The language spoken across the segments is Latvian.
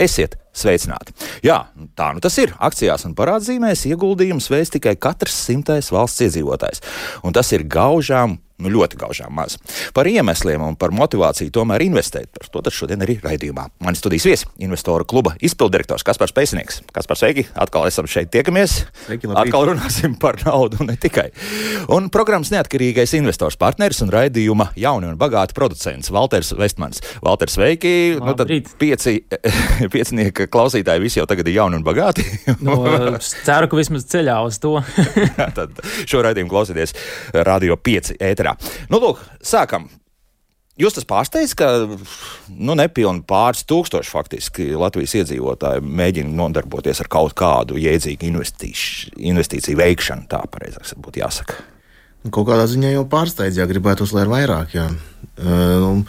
Esiet sveicināti! Jā, tā nu tas ir. Akcijās un parādzīmēs ieguldījums veids tikai katrs simtais valsts iedzīvotājs. Un tas ir gaužām nu, ļoti gaužām maz. Par iemesliem un par motivāciju tomēr investēt. Par to šodien arī raidījumā. Mani studijas viesi - investoru kluba izpildirektors Kaspars Pēcinieks. Kaspars, sveiki! Atkal esam šeit tiekamies. Sveiki, labrīt. Atkal runāsim par naudu un ne tikai. Un programmas neatkarīgais investors partneris un raidījuma jauni un bagāti producents Valters Vestmans. Valters, sveiki! Nu, tad Labrīt. pieci, piecinieka klausītāji visi jau tagad ir jauni un bagāti. Es ceru, ka vismaz ceļā uz to. Tad šo raidījumu klausieties Radio 5 ēterā. Nu, lūk, sākam. Jūs tas pārsteidz, ka nu, nepilnīgi pāris tūkstoši faktiski Latvijas iedzīvotāji mēģina nodarboties ar kaut kādu jēdzīgu investīciju veikšanu, tā pareizāk būtu jāsaka. Kaut kādā ziņā jau pārsteidz, ja gribētos, lai ir vairāk. Jā. Uh, Un,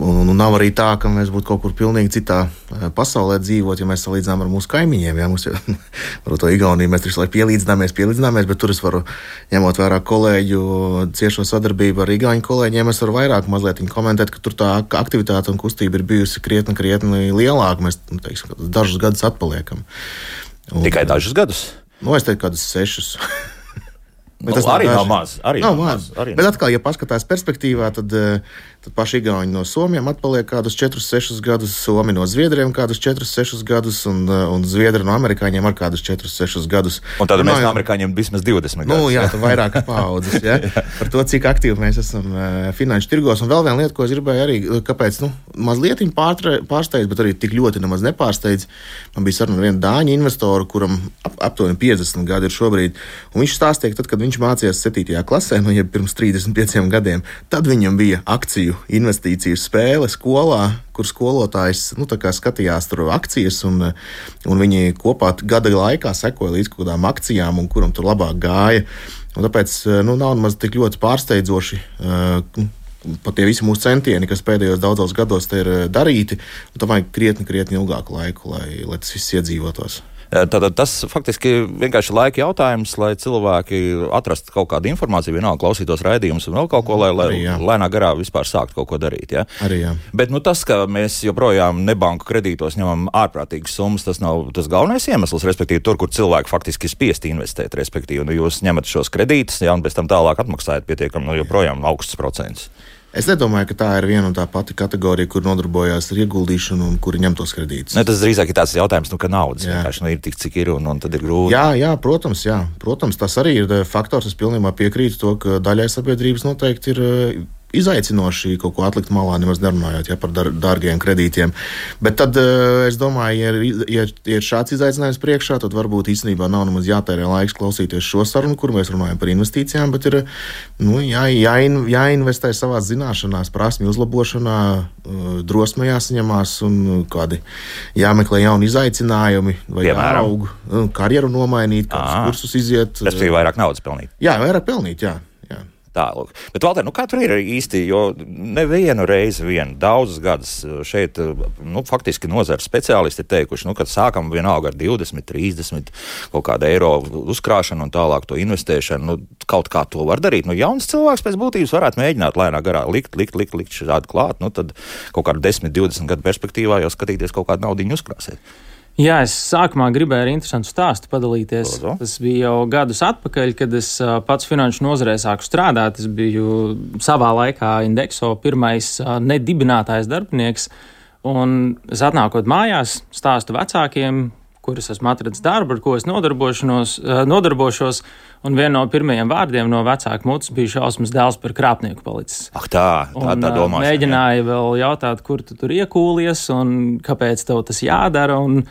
un, un nav arī tā, ka mēs būtu kaut kur pilnīgi citā uh, pasaulē dzīvot, ja mēs salīdzinām ar mūsu kaimiņiem. Jā, mums jau ar to Igauniju mēs tur pielīdzināmies, pielīdzināmies, bet tur es varu, ņemot vērā kolēģu ciešo sadarbību ar Igauniju kolēģiem, es varu vairāk mazliet komentēt, ka tur tā ak- aktivitāte un kustība ir bijusi krietni, krietni lielāka. Mēs nu, teiksim, dažus gadus atpaliekam. Un, Tikai dažus gadus. Nu, es teiktu, kādus sešus. Nu, arī daži. nav maz. Arī Nav maz. Arī Bet atkal, ja paskatās perspektīvā, tad, eh, tad paši Igauni no Somijas atpaliek kādus 4, 6 gadus, Somi no Zviedriem kādus 4, 6 gadus, un, un Zviedri no Amerikāņiem ar kādus 4, 6 gadus. Un tad Nu, mēs no amerikāņiem vismaz 20 Nu, gadus. jā, tā vairāk paudzes. Ja? Par to, cik aktīvi mēs esam uh, finanšu tirgos. Un vēl viena lieta, ko es gribēju arī, eh, kāpēc, nu, mazliet pārsteidz, bet arī tik ļoti nemaz nepārsteidz. Man bija saruna ar vienu dāņu investoru, kuram ap, aptuveni 50 gadi ir šobrīd. Un viņš stāstīja, ka tad, kad viņš mācījās 7. klasē, nu, jau pirms 35 gadiem, tad viņam bija akciju investīciju spēle skolā, kur skolotājs nu, skatījās tur akcijas, un, un viņi kopā gada laikā sekoja līdz kaut kādām akcijām, un kuram tur labāk gāja. Un tāpēc nu, nav nemaz tik ļoti pārsteidzoši. eh, Pat tie visi mūsu centieni, kas pēdējos daudzos gados ir eh, darīti, tam vajag krietni, krietni ilgāku laiku, lai, lai tas viss iedzīvotos. Tātad tas faktiski vienkārši laika jautājums, lai cilvēki atrastu kaut kādu informāciju, vienalga klausītos raidījumus un vēl kaut ko, lai, lai lēnā garā vispār sāktu kaut ko darīt. Ja? Arī jā. Bet nu, tas, ka mēs joprojām nebanku kredītos ņemam ārprātīgas summas, tas nav tas galvenais iemesls. Respektīvi, tur, kur cilvēki faktiski spiesti investēt, respektīvi, nu, jūs ņemat šos kredītus, ja, un pēc tam tālāk atmaksājat pietiekami, nu, joprojām augsts procents. Es nedomāju, ka tā ir viena un tā pati kategorija, kur nodarbojas ar ieguldīšanu un kuri ņem tos kredītus. Ne, tas drīzāk ir tāds jautājums, nu, ka naudas vienkārši nu, ir tik, cik ir, un, un tad ir grūti. Jā, jā, protams, jā. protams, tas arī ir eh, faktors. Es pilnībā piekrītu to, ka daļai sabiedrības noteikti ir eh, izaicinoši kaut ko atlikt malā, nemaz nerunājot ja, par dar, dārgiem kredītiem. Bet tad eh, es domāju, ja ja ja ir šāds izaicinājums priekšā, tad varbūt īstenībā nav nemaz jātērē laiks klausīties šo sarunu, kur mēs runājam par investīcijām, bet ir nu, jā, jāin, jāinvestē savā zināšanās, prasmju uzlabošanā, eh, drosmē jāsaņemās un eh, kādi jāmeklē jauni izaicinājumi vai Piemēram? eh, karjeru nomainīt, kādus kursus iziet. Tas bija vairāk naudas pelnīt. Jā, vairāk pelnīt, jā. Jā. Tā, lūk. Bet, Valter, nu, kā tur ir īsti? Jo nevienu reizi, vien, daudzus gadus šeit, nu, faktiski nozars speciālisti teikuši, nu, ka sākam vienalga ar 20, 30 kaut kādu eiro uzkrāšanu un tālāk to investēšanu. Nu, kaut kā to var darīt. Nu, jauns cilvēks pēc būtības varētu mēģināt lēnā garā likt, likt, likt, likt šādu klāt. Nu, tad kaut kādu 10, 20 gadu perspektīvā jau skatīties kaut kādu naudu uzkrāsēt. Jā, es sākumā gribēju ar interesantu stāstu padalīties. Lūdzu. Tas bija jau gadus atpakaļ, kad es pats finanšu nozarē sāku strādāt. Es biju savā laikā Indexo pirmais nedibinātājs darbinieks. Un es atnākot mājās, stāstu vecākiem, kurus esmu atradzis darbu, ar ko es ā, nodarbošos. Un viena no pirmajiem vārdiem no vecāka mutes bija šausmas dēls par krāpnieku palicis. Ak, tā, tā, tā ā, domā. Mēģināja vēl jautāt, kur tu tur iekūlies un kāpēc tev tas jādara. Un,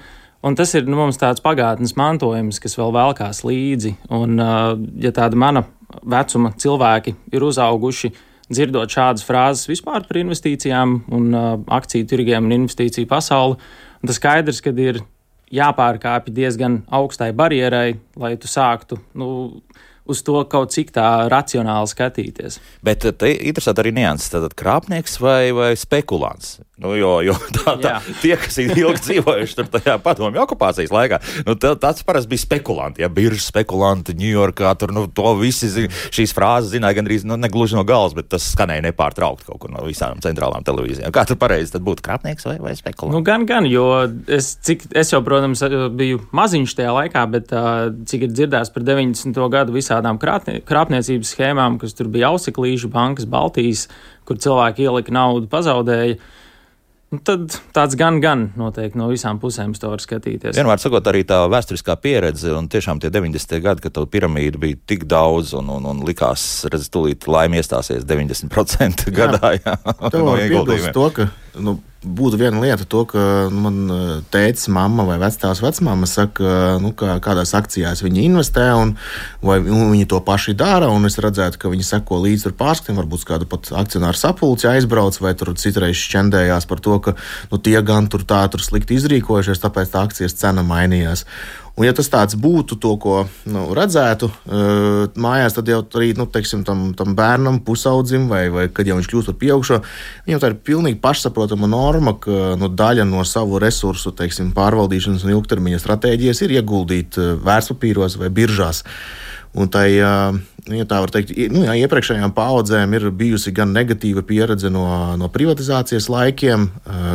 un tas ir nu, mums tāds pagātnes mantojums, kas vēl velkās līdzi. Un, ā, ja tāda mana vecuma cilvēki ir uzauguši, dzirdot šādas frāzes vispār par investīcijām un akciju tirgiem un investīciju pasauli, tas skaidrs, ka ir jāpārkāpj diezgan augstai barjerai, lai tu sāktu nu, uz to kaut cik tā racionāli skatīties. Bet te interesanti arī nianses. Tad krāpnieks vai, vai spekulants? Nu, jo jo tā, tā, tie, kas ir ilgi dzīvojuši tajā padomju okupācijas laikā, nu, tā, tas parasti bija spekulanti. Ja biržas spekulanti Ņujorkā, tur nu, to visi zin, šīs frāzes zināja gandrīz nu, ne gluži no galvas, bet tas skanēja nepārtraukti kaut kur no visām centrālām televīzijām. Kā tur pareizi būtu krāpnieks vai, vai spekulants? Nu, gan, gan, jo es, cik, es jau, protams, biju maziņš tajā laikā, bet cik ir dzirdēts par 90. gadu visādām krāpnie, krāpniecības schēmām, kas tur bija Ausiklīžu bankas, Baltijas, kur cilvēki ielika naudu, pazaudēja. Nu, tad tāds gan, gan noteikti no visām pusēm to var skatīties. Vienmēr sakot, arī tā vēsturiskā pieredze un tiešām tie 90. gadi, kad tā piramīda bija tik daudz un, un, un likās, redz, tūlīt laimi iestāsies 90% gadā. Jā, jā. no ieguldījumiem. To, ka, nu, būtu viena lieta, to, ka nu, man eh, tēvs, mamma vai vecāks vecmāma saka, nu, ka kādās akcijās viņi investē, un, vai nu, viņi to paši dara. Es redzētu, ka viņi seko līdzi pārskatiem, varbūt kādu pat akcionāru sapulci aizbrauc, vai tur citreiz šķendējās par to, ka nu, tie gan tur tā tur slikti izrīkojušies, tāpēc tā akcijas cena mainījās. Un, ja tas tāds būtu, to, ko nu, redzētu uh, mājās, tad jau arī nu, teiksim, tam, tam bērnam, pusaudzim, vai, vai kad jau viņš kļūst par pieaugušo, viņam tā ir pilnīgi pašsaprotama norma, ka nu, daļa no savu resursu teiksim, pārvaldīšanas un ilgtermiņa stratēģijas ir ieguldīt uh, vērtspapīros vai biržās. Un tai, Nu, ja tā var teikt, nu, jā, iepriekšējām paudzēm ir bijusi gan negatīva pieredze no, no privatizācijas laikiem,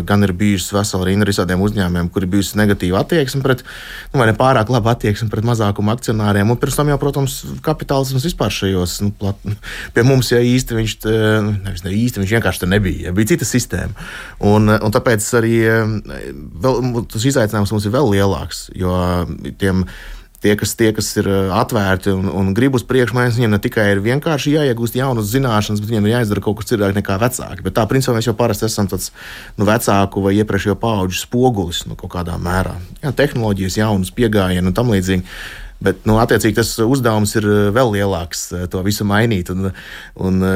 gan ir bijusi vesela rinda ar visādiem uzņēmumiem, kur ir bijusi negatīva attieksme pret, nu, vai ne pārāk laba attieksme pret mazākumu akcionāriem. Un pirms tam jau, protams, kapitālisms vispār šajos, nu, plat, pie mums jau īsti viņš, nu, nevis ne īsti, viņš vienkārši te nebija, bija cita sistēma. Un, un tāpēc arī vēl, tas izaicinājums mums ir vēl lielāks, jo tiem Tie kas, tie, kas ir uh, atvērti un, un grib uz priekšu, viņiem ne tikai ir vienkārši jāiegūst jaunas zināšanas, bet viņiem ir jāizdara kaut kas citādāk nekā vecāki. Bet tā, principā, mēs jau parasti esam tāds nu, vecāku vai iepriekšējo pauģu spogulis nu, kaut kādā mērā. Jā, tehnoloģijas, jaunas pieejamības un tam līdzīgi. Bet, nu, attiecīgi, tas uzdevums ir uh, vēl lielāks, uh, to visu mainīt. Un, un,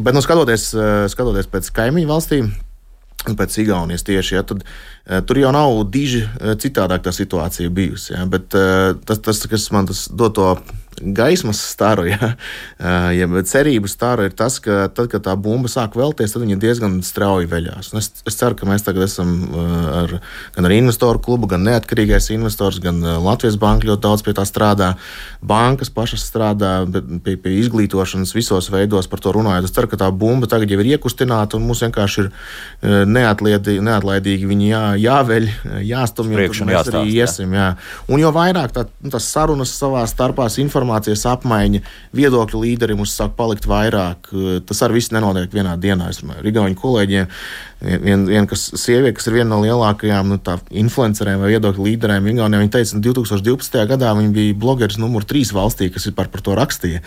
bet, nu, skatoties, skatoties pēc kaimiņu valstīm, pēc Igaunijas tieši, ja, tad uh, tur jau nav diži uh, citādāk tā situācija bijusi. Ja, bet uh, tas, tas, kas man tas dod to gaismas staru, ja, ja cerību staru ir tas, ka tad, kad tā bumba sāk vēlties, tad viņa diezgan strauji veļās. Un es, es ceru, ka mēs tagad esam ar, gan ar investoru klubu, gan neatkarīgais investors, gan Latvijas banka ļoti daudz pie tā strādā. Bankas pašas strādā pie, pie izglītošanas visos veidos par to runājot. Es ceru, ka tā bumba tagad jau ir iekustināta un mums vienkārši ir neatlaidīgi, neatlaidīgi viņi jā, jāveļ, jāstumj, un mēs jāstāst, arī iesim. Jā. Un jo vairāk tā, nu, tas sarunas savā starpā informācijas informācijas apmaiņa, viedokļu līderi mums sāk palikt vairāk. Tas arī viss nenotiek vienā dienā. Es runāju ar Igauniju kolēģiem. Viena vien, kas, sieviete, kas ir viena no lielākajām nu, influenceriem vai viedokļu līderiem, Igaunijā, viņa teica, ka 2012. gadā viņa bija blogeris numur 3 valstī, kas par, par to rakstīja.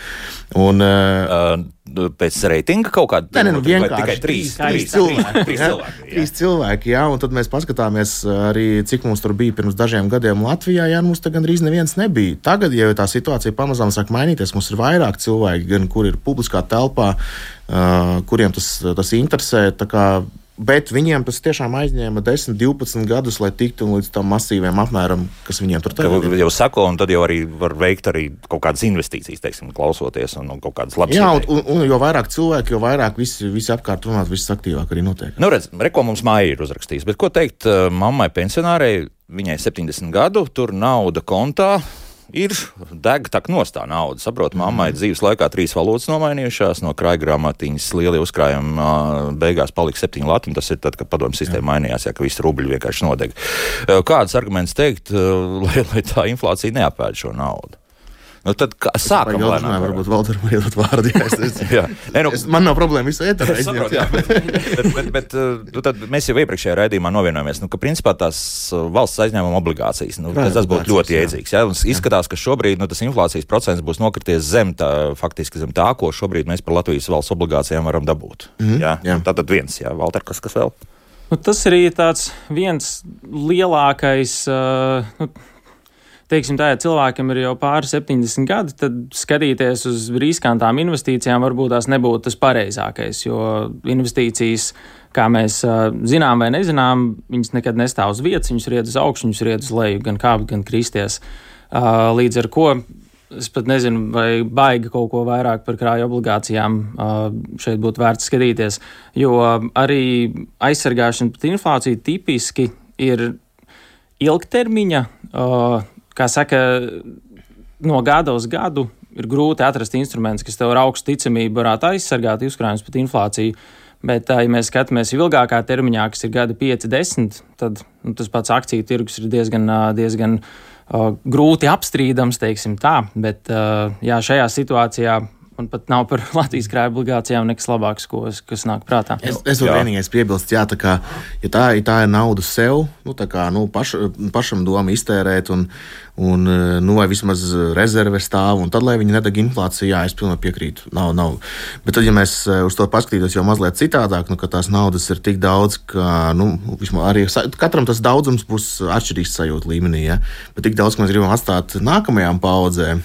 Un, uh, pēc reitinga kaut kāda - nu, vienkārši tikai trīs, trīs, trīs cilvēki. Trīs cilvēki, jā. trīs cilvēki jā, un tad mēs paskatāmies arī, cik mums tur bija pirms dažiem gadiem Latvijā. Jā, mums te gandrīz neviens nebija. Tagad, ja tā situācija pamazām sāk mainīties, mums ir vairāk cilvēki, gan kur ir publiskā telpā, uh, kuriem tas, tas interesē. Bet viņiem tas tiešām aizņēma 10, 12 gadus, lai tiktu līdz tam masīviem apmēram, kas viņiem tur tagad ir. Jau sako, un tad jau arī var veikt arī kaut kādas investīcijas, teiksim, klausoties, un, un kaut kādas labas. Jā, un, un, un jo vairāk cilvēku, jo vairāk visi, visi apkārt runāt, viss aktīvāk arī notiek. Nu, redz, reko mums māja ir uzrakstījis, bet ko teikt uh, mammai pensionārei, viņai 70 gadu, tur nauda kontā, ir deg tā nostā nauda. Saprotu, mammai mm. dzīves laikā trīs valodas nomainījušās, no krājgrāmatiņas lielie uzkrājumi beigās palika septiņi lati. Tas ir tad, kad padomju sistēma mainījās, ja ka visi rubļi vienkārši nodeg. Kādas argumentus teikt, lai, lai tā inflācija neapēd šo naudu? Nu, tad sākam ar to. Varbūt Valter var iedot vārdu. Jā, es, es, jā. Nē, nu, es, man nav problēma visu ēterā izņemt. Jā, bet, bet, bet, bet nu, tad mēs jau iepriekšējā raidījumā novienojamies, nu, ka principā tās valsts aizņēmuma obligācijas, nu, tas, tas būtu ļoti iedzīgs. Jā, un izskatās, ka šobrīd nu, tas inflācijas procents būs nokrities zem tā, faktiski zem tā, ko šobrīd mēs par Latvijas valsts obligācijām varam dabūt. Mm jā, jā. Tātad viens, jā, Valter, kas, kas vēl? Nu, tas arī tāds viens lielākais. Uh, nu, teiksim, tā, ja cilvēkam ir jau pāri 70 gadi, tad skatīties uz riskantām investīcijām varbūt tās nebūtu tas pareizākais, jo investīcijas, kā mēs zinām vai nezinām, viņas nekad nestāv uz vietas, viņas ried uz augšu, viņas ried uz leju, gan kāpt, gan kristies. Līdz ar to es pat nezinu, vai baigi kaut ko vairāk par krāju obligācijām šeit būtu vērts skatīties. Jo arī aizsargāšana pret inflāciju tipiski ir ilgtermiņa, kā saka, no gada uz gadu ir grūti atrast instruments, kas tev ar augstu ticamību varētu aizsargāt uzkrājumus pret inflāciju. Bet, ja mēs skatāmies ilgākā termiņā, kas ir gadi 5, 10, tad nu, tas pats akciju tirgus ir diezgan, diezgan uh, grūti apstrīdams, teiksim tā. Bet uh, jā, šajā situācijā man pat nav par Latvijas krājuma obligācijām nekas labāks, ko, kas nāk prātā. Es, es varu vienīgais piebilst, jā, tā kā, ja tā, ja tā ir nauda sev, nu, tā kā, nu, paš, pašam doma iztērēt un, un nu, vai vismaz rezerve stāv, un tad, lai viņi nedeg inflācijā, jā, es pilnīgi piekrītu. Nav, nav. Bet tad, ja mēs eh, uz to paskatītos jau mazliet citādāk, nu, ka tās naudas ir tik daudz, ka nu, arī katram tas daudzums būs atšķirīgs sajūta līmenī. Ja? Bet tik daudz, ka mēs gribam atstāt nākamajām paudzēm,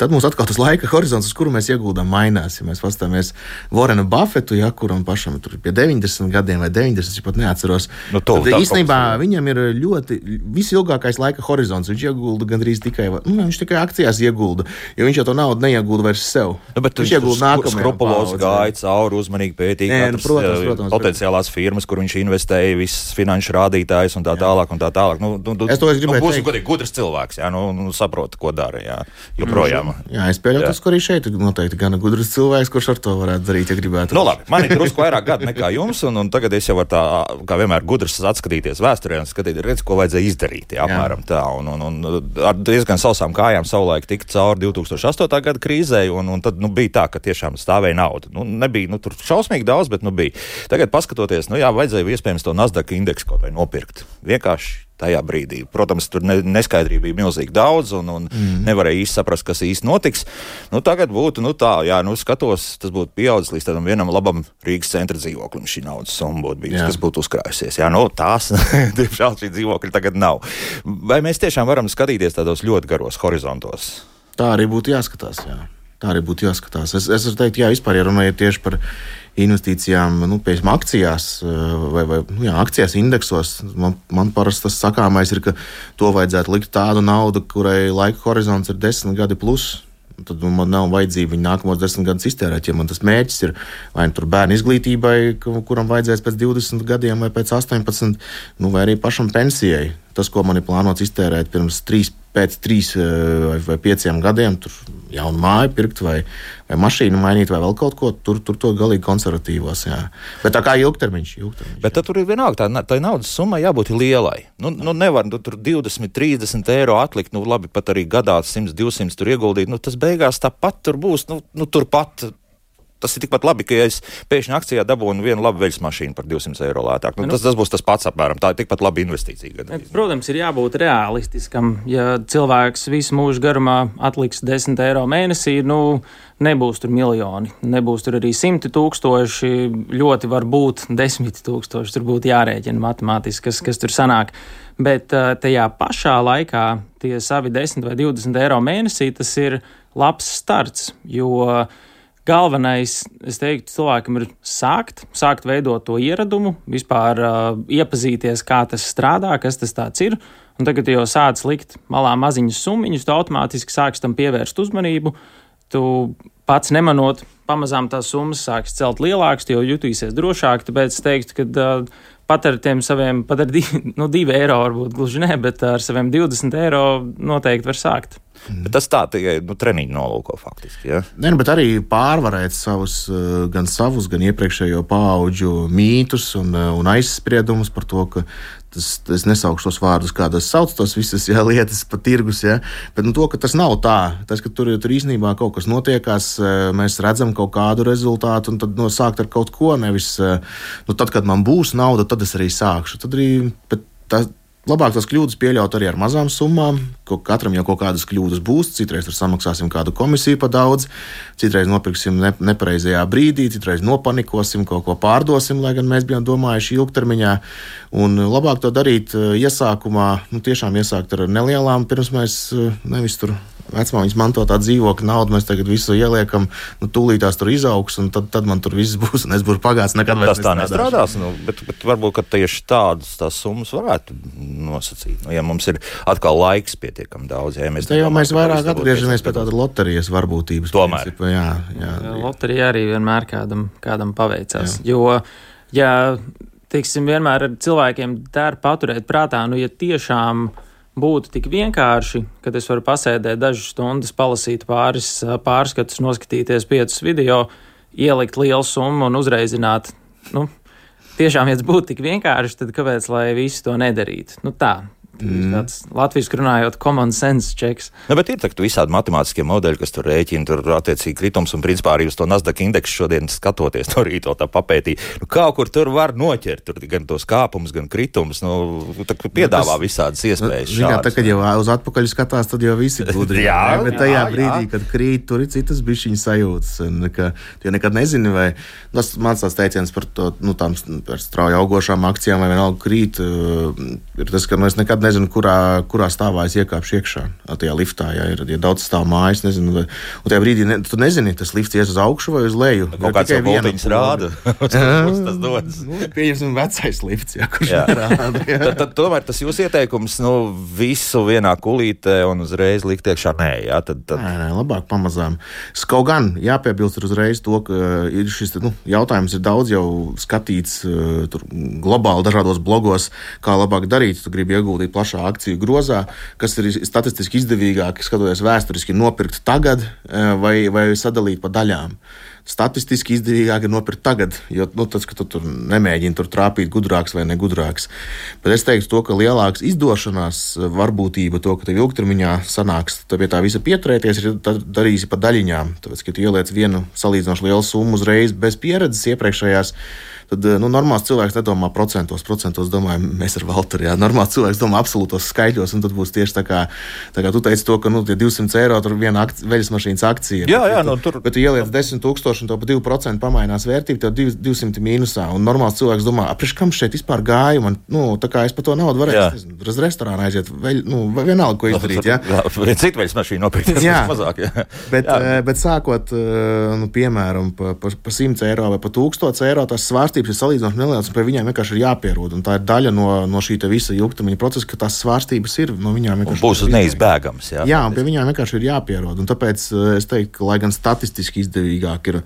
tad mums atkal tas laika horizons, uz kuru mēs ieguldām, mainās. Ja mēs paskatāmies Vorenu Buffetu, ja, kuram pašam ir pie 90 gadiem vai 90, es pat neatceros, nu, to, tad īstenībā viņam ir ļoti visilgākais laika horizons. Viņš iegulda gandrīz tikai, nu, viņš tikai akcijās iegulda, jo viņš jau to naudu neiegulda vairs sev. Nu, bet viņš iegulda nākamajā. Skrupulos gāja cauri, uzmanīgi pētīja nu, protams, eh, protams, potenciālās bet... firmas, kur viņš investēja, visas finanšu rādītājas un tā tālāk. Un tā tālāk. Nu, nu, es to es gribēju nu, būsim godīgi gudrs cilvēks, jā, nu, nu saprot, ko dara, jā, joprojām. Jā, es pieļauju, ka arī šeit noteikti gan gudrs cilvēks, kurš ar to varētu darīt, ja gribētu. Nu, labi, man ir drusku vairāk gadu nekā jums, un, un tagad es jau varu tā, kā vienmēr, gudrs atskatīties vēsturē un skatīt, redz, ko vajadzēja izdarīt, jā, apmēram jā. tā. Un, un, un, ar diezgan sausām kājām savulaik tika cauri 2008. gada krīzē, un, un tad nu, bija tā, ka tiešām stāvēja nauda. Nu, nebija nu, tur šausmīgi daudz, bet nu, bija. Tagad, paskatoties, nu, jā, vajadzēja iespējams to Nasdaq indeksu kaut vai nopirkt. Vienkārši tajā brīdī. Protams, tur ne, neskaidrība bija milzīgi daudz, un, un mm. nevarēja īsti saprast, kas īsti notiks. Nu, tagad būtu nu, tā, jā, nu, skatos, tas būtu pieaudzis līdz tādam vienam labam Rīgas centra dzīvoklim. Šī naudas summa būtu bijusi, kas būtu uzkrājusies. Jā, nu, tās, diemžēl, šī dzīvokļa tagad nav. Vai mēs tiešām varam skatīties tādos ļoti garos horizontos? Tā arī būtu jāskatās. Jā. Tā arī būtu jāskatās. Es, es teiktu, jā, vispār, ja runājot tieši par investīcijām, nu, piemēram, akcijās eh, vai, vai nu, jā, akcijās indeksos. Man, man parasti tas sakāmais ir, ka to vajadzētu likt tādu naudu, kurai laika horizonts ir desmit gadi plus. Tad man nav vajadzīga viņa nākamos desmit gadus iztērēt. Ja man tas mērķis ir vai nu bērnu izglītībai, kuram vajadzēs pēc 20 gadiem vai pēc 18, nu, vai arī pašam pensijai. Tas, ko man ir plānots iztērēt pirms trīs pēc trīs eh, vai, vai pieciem gadiem tur jaunu māju pirkt, vai, vai mašīnu mainīt, vai vēl kaut ko. Tur, tur to galīgi konservatīvos. Jā. Bet tā kā ilgtermiņš. ilgtermiņš Bet tur ir vienalga, tā, tā naudas summa jābūt lielai. Nu, nu nevar nu, tur 20, 30 eiro atlikt, nu labi, pat arī gadā 100, 200 tur ieguldīt. Nu, tas beigās tāpat tur būs, nu, nu turpat tas ir tikpat labi, ka ja es pēkšņi akcijā dabūnu vienu labu veļas mašīnu par 200 eiro lētāk. Nu, nu, tas, tas būs tas pats apmēram. Tā ir tikpat laba investīcija. Gadījumā. Protams, ir jābūt realistiskam. Ja cilvēks visu mūžu garumā atliks 10 eiro mēnesī, nu, nebūs tur miljoni, nebūs tur arī simti tūkstoši. Ļoti var būt desmit tūkstoši. Tur būtu jārēķina matemātiski, kas, kas tur sanāk. Bet tajā pašā laikā tie savi 10 vai 20 eiro mēnesī tas ir labs starts. Jo Galvenais, es teiktu, cilvēkam ir sākt, sākt veidot to ieradumu, vispār uh, iepazīties, kā tas strādā, kas tas ir. Un tagad, kad jau sāc likt malā maziņas summiņas, tu automātiski sāksi tam pievērst uzmanību. Tu pats nemanot, pamazām tās summas sāks celt lielākas, jo jutīsies drošāk. Tāpēc es teiktu, ka uh, pat ar tiem saviem, pat ar divi, nu, divi eiro, varbūt gluži ne, bet ar saviem 20 eiro noteikti var sākt. Bet tas tā tikai nu, treniņu nolūko faktiski. Ja? Nē, nu, bet arī pārvarēt savus, eh, gan savus, gan iepriekšējo pauģu mītus un, eh, un aizspriedumus par to, ka tas, es nesaukšu tos vārdus, kādas sauc tos visas jā, lietas pa tirgus, ja? bet nu, to, tas nav tā. Tas, ka tur, tur īstenībā kaut kas notiekās, eh, mēs redzam kaut kādu rezultātu, un tad no, sākt ar kaut ko, nevis nu, tad, kad man būs nauda, tad es arī sākšu. Tad arī, tas, Labāk tās kļūdas pieļaut arī ar mazām summām. Katram jau kaut kādas kļūdas būs. Citreiz samaksāsim kādu komisiju par daudz, citreiz nopirksim ne, nepareizajā brīdī, citreiz nopanikosim, kaut ko pārdosim, lai gan mēs bijām domājuši ilgtermiņā. Un labāk to darīt eh, iesākumā, nu, tiešām iesākt ar nelielām, pirms mēs eh, nevis tur vecmāmiņas mantotā dzīvokļa naudu mēs tagad visu ieliekam, nu, tūlītās tur izaugs, un tad, tad man tur viss būs, un es būšu pagājis nekad vairs. Tas tā nestrādās, nu, bet, bet varbūt tieši tādas tās summas varētu nosacīt. Nu, ja mums ir atkal laiks pietiekami daudz, ja mēs, jau mēs vairāk atgriežamies pie tāda loterijas varbūtības. Tomēr. Principu, jā, jā. Loterija arī vienmēr kādam, kādam paveicās. Jā. Jo, ja teiksim, vienmēr ar cilvēkiem der paturēt prātā, nu, ja tiešām būtu tik vienkārši, ka es varu pasēdēt dažas stundas, palasīt pāris pārskatus, noskatīties piecus video, ielikt lielu summu un uzreizināt. Nu, tiešām, ja tas būtu tik vienkārši, tad kāpēc lai visi to nedarītu? Nu, tā, Mm. Tāds Latvijas runājot, common sense checks. Nu, bet ir tā, visādi matemātiskie modeļi, kas tur rēķina, tur attiecīgi kritums un principā arī uz to Nasdaq indeksu šodien skatoties, to rīto tā papētīja. Nu, kaut kur tur var noķert, tur gan tos kāpumus, gan kritumus. Nu, piedāvā nu, visādas iespējas. Nu, jā, tā, kad jau uz atpakaļ skatās, tad jau visi gudri. jā, jā, bet tajā jā, brīdī, jā. kad krīt, tur ir citas bišķiņas sajūtas. Un, ka, tu nekad nezini, vai tas mans tās teiciens par to, nu, tām par strauji augošām akcijām vai vienalga krīt, ir tas, ka mēs nekad nezinu, kurā, kurā stāvā es iekāpšu iekšā. Tajā liftā, ja ir ja daudz stāv mājas, nezinu, vai, un tajā brīdī ne, tu nezini, tas lifts ies uz augšu vai uz leju. Kaut kāds voltiņš rāda, uz tas dodas. Nu, pieņemsim, vecais lifts, ja, kurš jā. rāda. Jā. tad, tad, tomēr tas jūsu ieteikums, nu, visu vienā kulītē un uzreiz likt iekšā, nē, jā, tad, tad... Nē, nē, labāk pamazām. Kaut gan jāpiebilst uzreiz to, ka ir šis nu, jautājums ir daudz jau skatīts tur globāli dažādos blogos, kā labāk darīt. Tu gribi ieguldīt plašā akciju grozā, kas ir statistiski izdevīgāk, skatoties vēsturiski, nopirkt tagad e, vai, vai sadalīt pa daļām. Statistiski izdevīgāk ir nopirkt tagad, jo nu, tas, ka tu tur nemēģini tur trāpīt gudrāks vai negudrāks. Bet es teiktu, to, ka lielāks izdošanās varbūtība, to, ka tev ilgtermiņā sanāks pie tā visa pieturēties, ir darīsi pa daļiņām. Tāpēc, ka tu ieliec vienu salīdzinoši lielu summu uzreiz bez pieredzes iepriekšējās tad eh, nu, normāls cilvēks nedomā procentos. Procentos domājam, mēs ar Valteru. Jā. Normāls cilvēks domā absolūtos skaitļos, un tad būs tieši tā kā, tā kā tu teici to, ka nu, 200 eiro tur viena akci, veļas mašīnas akcija. Jā, jā, nu, tur. Bet tu ieliec 10 tūkstoši un to pa 2% pamainās vērtība, tev 200 mīnusā. Un normāls cilvēks domā, apriš kam šeit vispār gāju, man, nu, tā kā es par to naudu varēju uz restorānu aiziet, veļ, nu, vienalga, ko izdarīt. Jā, viena cita veļas mašīna nopirkt. Jā, mazāk. Jā. Bet, jā. Eh, bet sākot, eh, nu, piemēram, pa, pa, pa 100 eiro vai pa 1000 eiro, tas svārstības svārstības ir salīdzinoši nelielas, un pie viņiem vienkārši ir jāpierod. Tā ir daļa no, no šī visa ilgtermiņa procesa, ka tās svārstības ir no viņiem vienkārši. Būs neizbēgams. Jā, jā un pie viņiem vienkārši ir jāpierod. Un tāpēc eh, es teiktu, ka, lai gan statistiski izdevīgāk ir,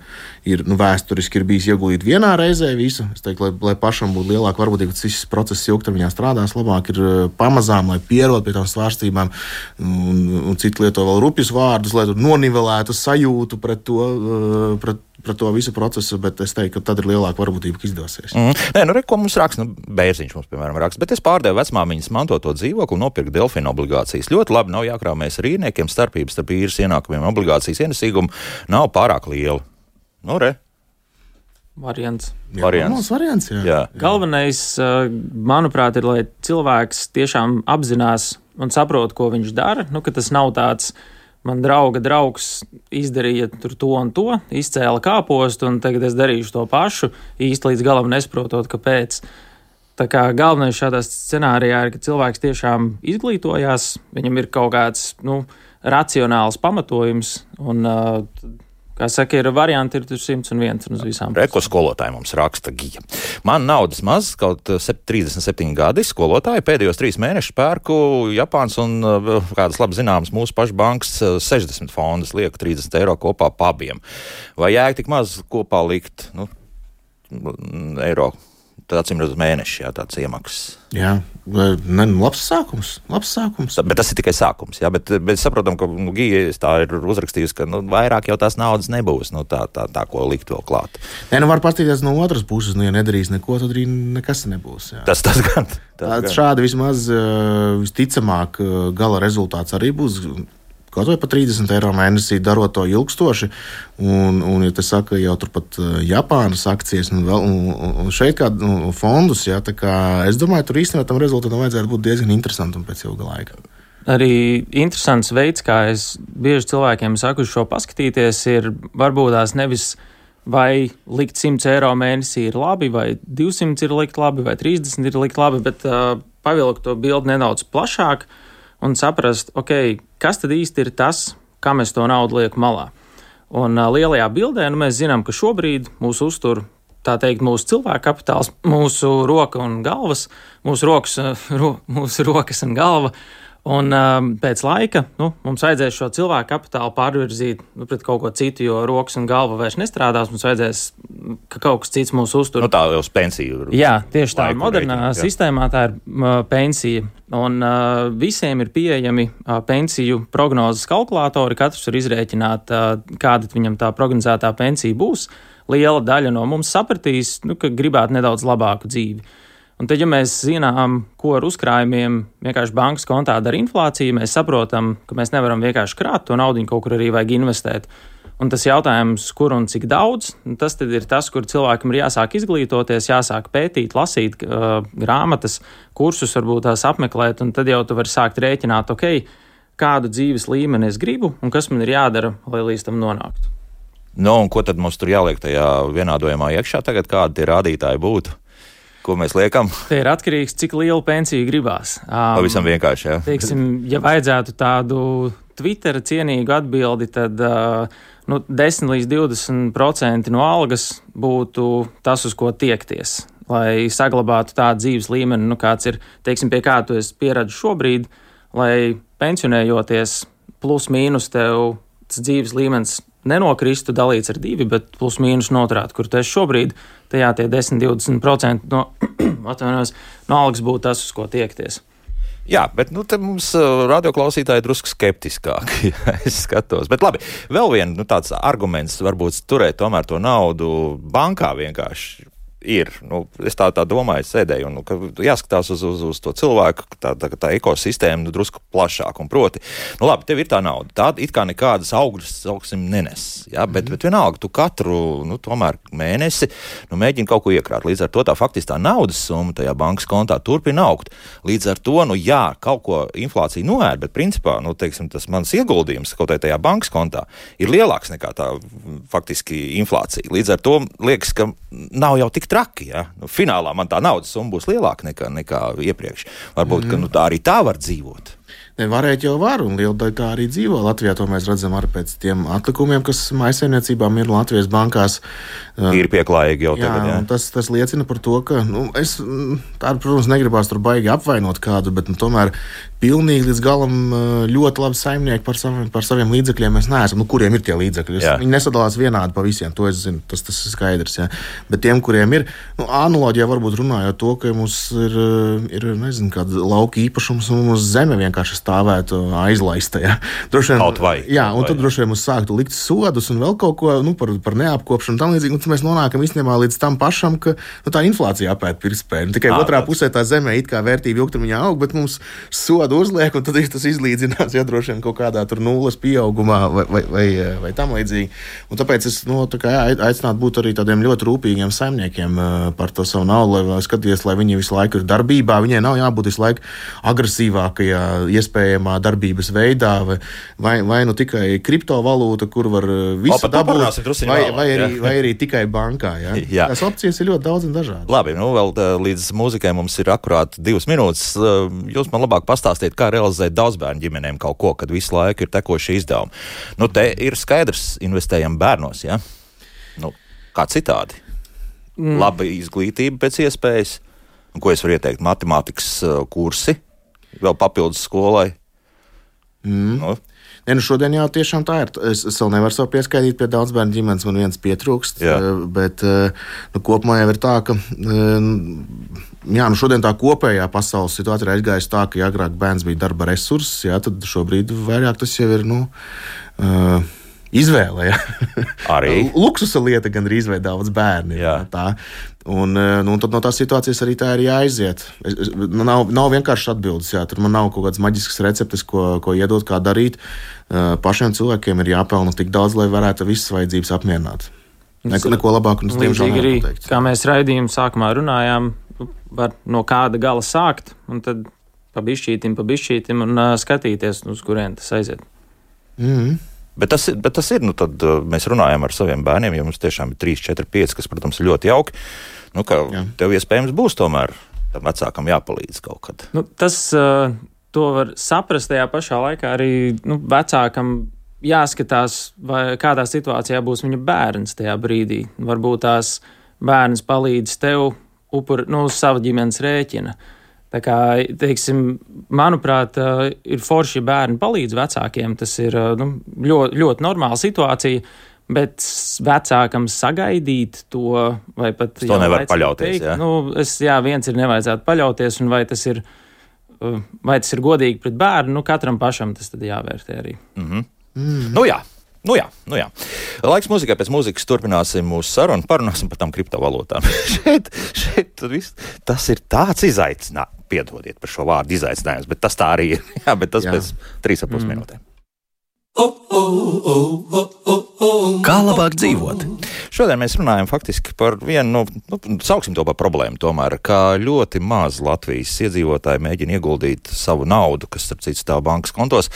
ir nu, vēsturiski ir bijis ieguldīt vienā reizē visu, es teiktu, lai, lai pašam būtu lielāka varbūtība, ka šis process ilgtermiņā strādās labāk, ir eh, pamazām, lai pierod pie tām svārstībām, un, un citi lieto vēl rupjus vārdus, lai nonivelētu sajūtu pret to. Eh, pret par to visu procesu, bet es teiktu, ka tad ir lielāka varbūtība, ka izdosies. Mm. Nē, nu, re, ko mums raksta, nu, bērziņš mums, piemēram, raksta, bet es pārdevu vecmāmiņas mantoto dzīvokli un nopirku delfīnu obligācijas. Ļoti labi, nav jākrāmēs ar īrniekiem, starpības starp īres ienākumiem un obligācijas ienesīgumu nav pārāk liela. Nu, re. Variants. Jā, variants. variants jā. Jā. Galvenais, uh, manuprāt, ir, lai cilvēks tiešām apzinās un saprot, ko viņš dara. Nu, tas nav tāds uh, man drauga draugs izdarīja to un to, izcēla kāpostu, un tagad es darīšu to pašu, īsti līdz galam nesaprotot, kāpēc. Tā kā galvenais šādā scenārijā ir, ka cilvēks tiešām izglītojās, viņam ir kaut kāds nu, racionāls pamatojums, un uh, Kā saka, ir varianti, ir 101 uz visām. Reko skolotāji mums raksta gija. Man naudas maz, kaut 37 gadi skolotāji pēdējos trīs mēnešus pērku Japāns un kādas labi zināmas mūsu pašu bankas 60 fondus, lieku 30 eiro kopā pabiem. Vai jēga tik maz kopā likt? Nu, eiro Tad, acīm redzot, mēneši, jā, tāds iemaksas. Jā, ne, nu, labs sākums. Labs sākums. Tā, bet tas ir tikai sākums. Jā, bet, bet saprotam, ka nu, Gija tā ir uzrakstījusi, ka nu, vairāk jau tās naudas nebūs. Nu, tā, tā, tā, ko likt vēl klāt. Nē, nu var paskatīties no otras puses. Nu, ja nedarīs neko, tad arī nekas nebūs. Jā. Tas, tas gan. Tas gan. Šādi vismaz visticamāk gala rezultāts arī būs kaut vai par 30 eiro mēnesī, darot to ilgstoši. Un, un ja te saka, jau turpat eh, Japānas akcijas un, vēl, un, un šeit kādu nu, fondus, ja, es domāju, tur īstenībā tam rezultātam vajadzētu būt diezgan interesantam pēc ilga laika. Arī interesants veids, kā es bieži cilvēkiem saku, šo paskatīties, ir varbūt tās nevis vai likt 100 eiro mēnesī ir labi, vai 200 ir likt labi, vai 30 ir likt labi, bet uh, pavilkt to bildi nedaudz plašāk. Uh, un saprast, ok, kas tad īsti ir tas, kam es to naudu lieku malā. Un uh, lielajā bildē nu, mēs zinām, ka šobrīd mūsu uztur tā teikt, mūsu cilvēka kapitāls, mūsu roka un galvas, mūsu, rokas, ro, mūsu rokas un galva. Un um, pēc laika nu, mums vajadzēs šo cilvēku kapitālu pārvirzīt nu, pret kaut ko citu, jo rokas un galva vairs nestrādās. Mums vajadzēs, ka kaut kas cits mūs uztur. Nu, tā jau uz pensiju. Jā, tieši tā. Modernā rēķina, sistēmā tā ir uh, pensija. Un uh, visiem ir pieejami uh, pensiju prognozes kalkulatori. Katrs var izrēķināt, uh, kāda viņam tā prognozētā pensija būs. Liela daļa no mums sapratīs, nu, ka gribētu nedaudz labāku dzīvi. Un tad, ja mēs zinām, ko ar uzkrājumiem vienkārši bankas kontā dara inflācija, mēs saprotam, ka mēs nevaram vienkārši krāt to naudu, kaut kur arī vajag investēt. Un tas jautājums, kur un cik daudz, tas ir tas, kur cilvēkam ir jāsāk izglītoties, jāsāk pētīt, lasīt uh, grāmatas, kursus, varbūt tās apmeklēt, un tad jau tu vari sākt rēķināt, ok, kādu dzīves līmeni es gribu un kas man ir jādara, lai līdz tam nonāktu. Nu, un ko tad mums tur jāliek tajā vienādojumā iekšā tagad, kādi tie rādītāji būtu? Ko mēs liekam? Tie ir atkarīgs, cik lielu pensiju gribās. Um, Pavisam vienkārši. Jā. Teiksim, ja vajadzētu tādu Twitter cienīgu atbildi, tad uh, nu, 10 līdz 20% no algas būtu tas, uz ko tiekties. Lai saglabātu tādu dzīves līmeni, nu, kāds ir, teiksim, pie kā tu esi pieradis šobrīd, lai pensionējoties plus mīnus tev dzīves līmenis nenokristu dalīts ar divi, bet plus mīnus noturēt, kur esi šobrīd, tajā tie 10-20% no, no algas būtu tas, uz ko tiekties. Jā, bet nu, mums uh, radioklausītāji drusku skeptiskāki. es skatos. Bet labi, vēl viens nu, tāds arguments varbūt turēt tomēr to naudu bankā vienkārši ir. Nu, es tā, tā domāju, sēdēju, un nu, jāskatās uz, uz, uz to cilvēku, tā, tā, tā ekosistēma nu, drusku plašāk. Un proti, nu, labi, tev ir tā nauda. Tā it kā nekādas augļus, sauksim, nenes. Ja? Bet, mm. bet vienalga, tu katru nu, mēnesi nu, mēģini kaut ko iekrāt. Līdz ar to tā faktiski tā naudas summa tajā bankas kontā turpina augt. Līdz ar to, nu, jā, kaut ko inflācija noēd, bet principā nu, teiksim, tas mans ieguldījums kaut kādā tajā bankas kontā ir lielāks nekā tā faktiski inflācija. Līdz ar to liekas, ka nav jau tik traki. Ja? Nu, finālā man tā naudas summa būs lielāka nekā, nekā iepriekš. Varbūt mm. ka, nu, tā arī tā var dzīvot. Varēt jau var, un liela daļa tā arī dzīvo. Latvijā to mēs redzam arī pēc tiem atlikumiem, kas maisaimniecībām ir Latvijas bankās. Ir pieklājīgi jau tagad. Jā, jā. Tas, tas liecina par to, ka nu, es, tādu, protams, negribās tur baigi apvainot kādu, bet nu, tomēr pilnīgi līdz galam ļoti labi saimnieki par saviem, par saviem līdzekļiem mēs neesam. Nu, kuriem ir tie līdzekļi? Es, viņi nesadalās vienādi pa visiem, to es zinu, tas, tas ir skaidrs. Ja. Bet tiem, kuriem ir, nu, analoģijā varbūt runājot to, ka mums ir, ir nezinu, kāda lauka īpašums un mums zeme vienkārši stāvētu aizlaista. Ja. Droši vien, kaut vai. Jā, un vai. tad droši vien mums sāktu likt sodus un vēl kaut ko nu, par, par neapkopšanu tam līdzīgi. Un mēs nonākam īstenībā līdz tam pašam, ka nu, tā inflācija apēta pirktspēju. Tikai à, otrā pusē tā zemē it kā vērtība ilgtermiņā aug, bet mums soda kādu uzliek, un tad tas izlīdzinās, ja droši vien kaut kādā tur nulles pieaugumā vai, vai, vai, vai tam līdzīgi. Un tāpēc es nu, tā kā, jā, aicinātu būt arī tādiem ļoti rūpīgiem saimniekiem par to savu naudu, lai skatīties, lai viņi visu laiku ir darbībā. Viņiem nav jābūt visu laiku agresīvākajā, iespējamā darbības veidā, vai, vai, vai nu tikai kriptovalūta, kur var visu o, dabūt, vai, vai, arī, vai arī tikai bankā. Ja? Jā. Tās opcijas ir ļoti daudz un dažādas. Labi, nu vēl līdz mūzikai mums ir akurāt divas minūtes. Jūs man labāk pastāstīt pastāstiet, kā realizēt daudzbērnu ģimenēm kaut ko, kad visu laiku ir tekošie izdevumi. Nu, te ir skaidrs, investējam bērnos, ja? Nu, kā citādi. Mm. Laba izglītība pēc iespējas, un ko es varu ieteikt, matemātikas uh, kursi, vēl papildus skolai. Mm. Nu, Ne, nu šodien jau tiešām tā ir. Es, es vēl nevaru sev pieskaitīt pie daudz bērnu ģimenes, man viens pietrūkst. Jā. Eh, bet eh, nu, kopumā jau ir tā, ka eh, jā, nu šodien tā kopējā pasaules situācija ir aizgājusi tā, ka ja agrāk bērns bija darba resurss, jā, tad šobrīd vairāk tas jau ir. Nu, uh, izvēle. Ja? Arī luksusa lieta, gan arī daudz bērnu. Tā. Un, eh, nu, tad no tās situācijas arī tā ir jāiziet. Es, es, nu, nav, nav vienkārši atbildes. Jā. Tur man nav kaut kādas maģiskas receptes, ko, ko iedot, kā darīt. Uh, pašiem cilvēkiem ir jāpelna tik daudz, lai varētu visas vajadzības apmierināt. Neko, neko labāku mums diemžēl arī. Kā mēs raidījuma sākumā runājām, var no kāda gala sākt, un tad pa bišķītim, pa bišķītim un uh, skatīties, uz kurien tas aiziet. Mm -hmm. Bet tas, bet tas ir, nu, tad uh, mēs runājam ar saviem bērniem, ja mums tiešām ir 3, 4, 5, kas, protams, ir ļoti jauki. Nu, ka Jā. tev iespējams būs tomēr tam vecākam jāpalīdz kaut kad. Nu, tas uh, to var saprast tajā pašā laikā arī nu, vecākam. Jāskatās, vai kādā situācijā būs viņa bērns tajā brīdī. Varbūt tās bērns palīdz tev upur, nu, uz sava ģimenes rēķina. Tā kā, teiksim, manuprāt, ir forši, ja bērni palīdz vecākiem. Tas ir nu, ļoti, ļoti normāla situācija. Bet vecākam sagaidīt to, vai pat to nevar paļauties. Teikt, jā. Nu, es, jā, viens ir nevajadzētu paļauties, un vai tas ir uh, vai tas ir godīgi pret bērnu, nu, katram pašam tas jāvērtē arī. Mm -hmm. mm. Nu, jā. Nu jā, nu jā. Laiks muzikai pēc muzikas turpināsim mūsu sarunu. Parunāsim par tām kriptovalūtām. šeit, šeit viss, tas ir tāds izaicinājums. Piedodiet par šo vārdu izaicinājums, bet tas tā arī ir. Jā, bet tas jā. pēc trīs ap pus mm. minūtēm. Kā labāk dzīvot? Šodien mēs runājam faktiski par vienu, nu, nu, sauksim to par problēmu, tomēr, kā ļoti maz Latvijas iedzīvotāji mēģina ieguldīt savu naudu, kas, starp citu, stāv bankas kontos,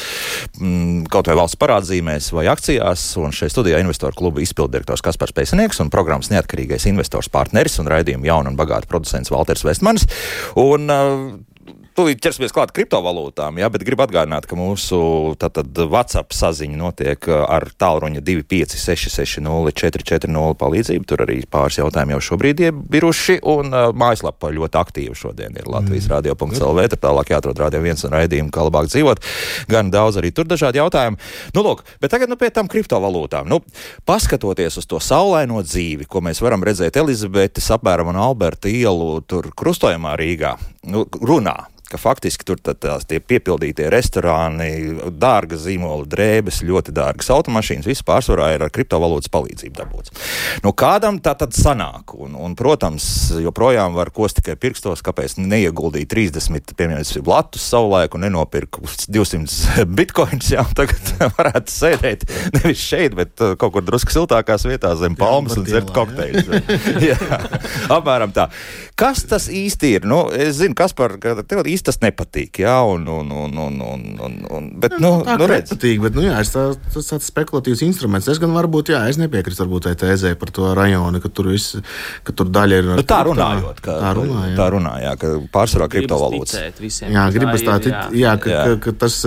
mm, kaut vai valsts parādzīmēs vai akcijās. Un šeit studijā investoru kluba izpildirektors Kaspars Pēcinieks un programmas neatkarīgais investors partneris un raidījuma jaunu un bagātu producents Valters Vestmanis. Un, uh, Tūlīt ķersimies klāt kriptovalūtām, jā, bet gribu atgādināt, ka mūsu tātad, WhatsApp saziņa notiek ar tālruņa 256-04440 palīdzību. Tur arī pāris jautājumi jau šobrīd ir bijuši, un uh, mājaslapa ļoti aktīva šodien ir Latvijas mm. radio.lv. Tur tālāk jāatrod radio viens un raidījumu, kā labāk dzīvot. Gan daudz arī tur dažādi jautājumi. Nu, lūk, bet tagad nu, pie tām kriptovalūtām. Nu, paskatoties uz to saulaino dzīvi, ko mēs varam redzēt Elizabetes apmēram un Alberta ielu tur krustojumā Rīgā, nu, runā ka faktiski tur tās tie piepildītie restorāni, dārga zīmola drēbes, ļoti dārgas automašīnas, viss pārsvarā ir ar kriptovalūtas palīdzību dabūts. Nu, kādam tā tad sanāk? Un, un, protams, joprojām var kost tikai pirkstos, kāpēc neieguldīt 30, piemēram, latus savulaik un nenopirkt 200 bitkoinus. Jā, tagad varētu sēdēt nevis šeit, bet uh, kaut kur drusku siltākās vietās zem palmas un dzert kokteļus. apmēram tā. Kas tas īsti ir? Nu, es zinu, kas par tevi īsti tas nepatīk. Jā, un, un, un, un, un, un, un, bet, nu, tā nu, redz. nepatīk, bet, nu, jā, tā, tas tāds spekulatīvs instruments. Es gan varbūt, jā, es nepiekrītu varbūt tai tēzē par to rajonu, ka tur viss, ka tur daļa ir. Nu, tā runājot, ka, tā runā, jā. tā runā, jā, ka pārsvarā kriptovalūtas. Jā, gribas tā, jā, jā, ka, jā. Ka, ka, tas,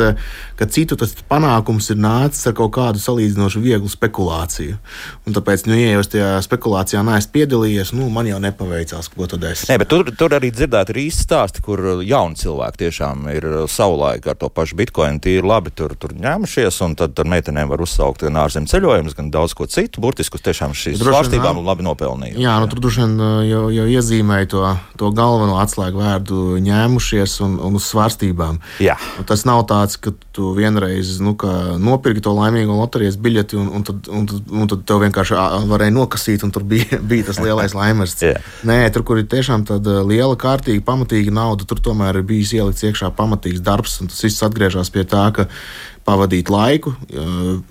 ka citu tas panākums ir nācis ar kaut kādu salīdzinoši vieglu spekulāciju. Un tāpēc, nu, ja jau es tajā spekulācijā neesmu piedalījies, nu, man jau nepaveicās, ko tad es. Nē, bet tur, tur arī dzirdēt ir īsti stāsti, kur jauns cilvēki tiešām ir savulaik ar to pašu bitkoinu tīri labi tur, tur ņēmušies, un tad ar meitenēm var uzsaukt gan ārzemju ceļojumus, gan daudz ko citu. Burtiski tiešām šīs svārstībām labi nopelnīja. Jā, nu tur droši vien uh, jau, jau iezīmēja to, to galveno atslēgu vārdu ņēmušies un, un uz svārstībām. Jā. Un tas nav tāds, ka tu vienreiz nu, nopirki to laimīgo loterijas biļeti, un, un, tad, un, tad, un tad tev vienkārši varēja nokasīt, un tur bija, bija tas lielais laimers. Nē, tur, kur ir tiešām tāda liela, kārtīga, pamatīga nauda, tur tomēr ir bijis ielikts iekšā pamatīgs darbs, un tas viss atgriežas pie tā, ka pavadīt laiku,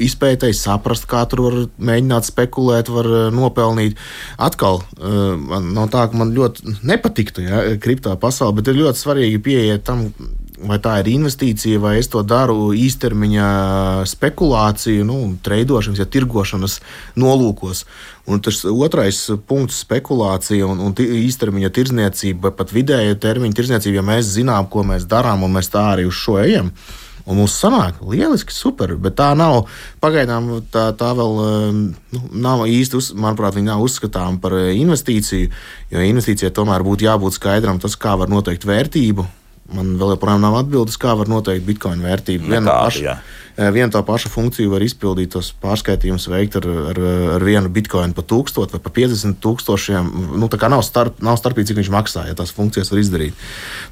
izpētēji, saprast, kā tur var mēģināt spekulēt, var nopelnīt. Atkal, man nav tā, ka man ļoti nepatiktu ja, kriptā pasaule, bet ir ļoti svarīgi pieiet tam, vai tā ir investīcija, vai es to daru īstermiņa spekulāciju, nu, treidošanas, ja tirgošanas nolūkos. Un tas otrais punkts - spekulācija un, un īstermiņa tirdzniecība, pat vidēja termiņa tirdzniecība, ja mēs zinām, ko mēs darām, un mēs tā arī uz šo ejam. Un mums sanāk, lieliski, super, bet tā nav. Pagaidām tā, tā vēl nu, nav īsti, uz, manuprāt, nav uzskatāma par investīciju. Jo investīcijai tomēr būtu jābūt skaidram, tas, kā var noteikt vērtību Man vēl joprojām nav atbildes, kā var noteikt bitkoinu vērtību. Viena eh, viena tā paša funkcija var izpildīt tos pārskaitījumus, veikt ar, ar, ar vienu bitkoinu pa 1000 vai pa 50 tūkstošiem. Nu, tā kā nav, starp, nav starpība, cik viņš maksā, ja tās funkcijas var izdarīt.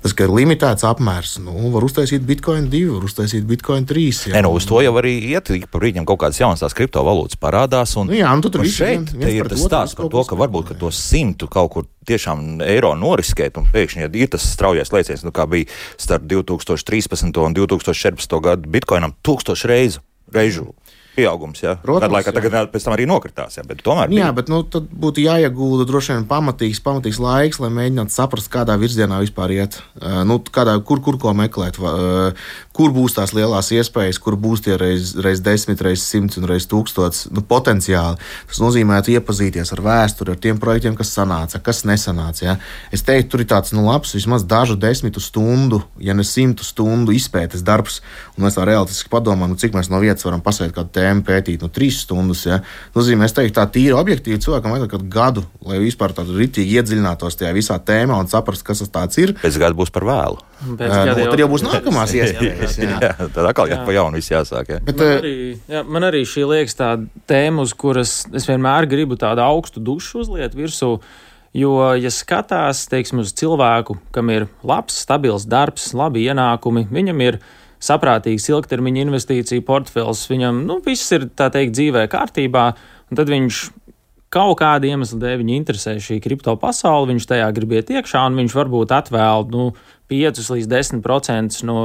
Tas, ka ir limitēts apmērs, nu, var uztaisīt bitkoinu 2, var uztaisīt bitkoinu 3. Jā, ne, nu, uz to jau arī iet, pa brīdim kaut kādas jaunas tās kriptovalūtas parādās. Un, nu, jā, nu, tur šeit vien, ir tas stāsts par to, ka varbūt ka to simtu kaut kur tiešām eiro noriskēt, un pēkšņi ja ir tas straujais lēciens, nu, kā bija starp 2013 un 2014 gadu bitkoinam, tūkstošu reizu. reižu. pieaugums. Jā, Protams, Kādu laiku jā. tagad pēc tam arī nokritās. Jā, bet tomēr Jā, bija. bet nu, tad būtu jāiegulda droši vien pamatīgs, pamatīgs laiks, lai mēģinātu saprast, kādā virzienā vispār iet. Uh, nu, kādā, kur, kur ko meklēt, uh, kur būs tās lielās iespējas, kur būs tie reiz, reiz desmit, reiz simts un reiz tūkstots nu, potenciāli. Tas nozīmē iepazīties ar vēsturi, ar tiem projektiem, kas sanāca, kas nesanāca. Ja. Es teiktu, tur ir tāds nu, labs, vismaz dažu desmitu stundu, ja ne simtu stundu izpētes darbs. Un mēs tā realistiski padomājam, nu, cik mēs no vietas varam pasēt kādu tēmu pētīt. Nu, trīs stundas. Ja. Nozīmē, es teiktu, tā tīri objektīvi cilvēkam vajag kādu gadu, lai vispār tādu ritīgi iedziļinātos tajā visā tēmā un saprastu, kas tas tāds ir. Pēc gada būs par vēlu. Pēc gada nu, tad jau būs nākamās iespējas. Jā, Jā. tad atkal jā, Jā. pa jaunu viss jāsāk. Jā. Bet, Man uh, arī, jā, man arī šī liekas tāda tēma, uz kuras es vienmēr gribu tādu augstu dušu uzliet virsū. Jo, ja skatās teiksim, uz cilvēku, kam ir labs, stabils darbs, labi ienākumi, viņam ir saprātīgs ilgtermiņa investīciju portfels, viņam nu, viss ir tā teikt dzīvē kārtībā, un tad viņš kaut kāda iemesla dēļ viņu interesē šī kripto pasaule, viņš tajā grib iet iekšā, un viņš varbūt atvēl nu, 5 līdz 10% no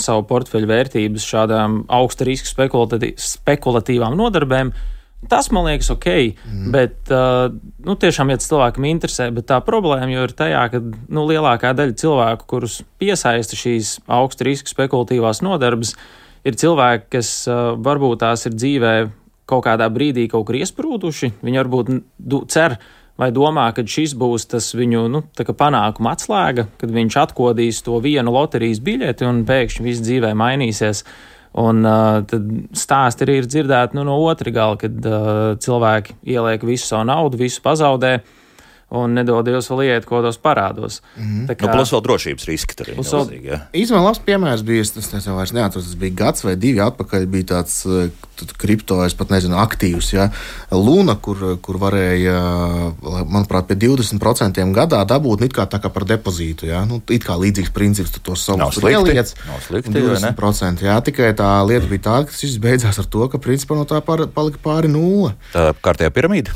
savu portfeļu vērtības šādām augsta riska spekulatīvām nodarbēm. Tas man liekas ok, mm. bet uh, nu, tiešām, ja tas cilvēkam interesē, bet tā problēma jau ir tajā, ka nu, lielākā daļa cilvēku, kurus piesaista šīs augsta riska spekulatīvās nodarbes, ir cilvēki, kas uh, varbūt tās ir dzīvē kaut kādā brīdī kaut kur iesprūduši. Viņi varbūt cer vai domā, ka šis būs tas viņu nu, panākuma atslēga, kad viņš atkodīs to vienu loterijas biļeti un pēkšņi viss dzīvē mainīsies. Un uh, tad stāsti arī ir dzirdēti nu, no otra gala, kad uh, cilvēki ieliek visu savu naudu, visu pazaudē. Un nedod Dievs vēl iet kaut kādos parādos. Mm -hmm. Nu, plus vēl drošības riski. Tur ir vēl- jā. Īstenībā labs piemērs bija, tas es jau vairs neatceros, tas bija gads vai divi atpakaļ, bija tāds eh, kripto, es pat nezinu, aktīvs, ja, Luna, kur, kur varēja, manuprāt, pie 20% gadā dabūt nu, it kā tā kā par depozītu, ja, nu, it kā līdzīgs princips, tu tos savus ieliec, nav slikti, un vai ne? 20%, jā, tikai tā lieta bija tāda, ka tas viss beidzās ar to, ka principā no tā pār, palika pāri nulle. Tā kārtējā piramīda.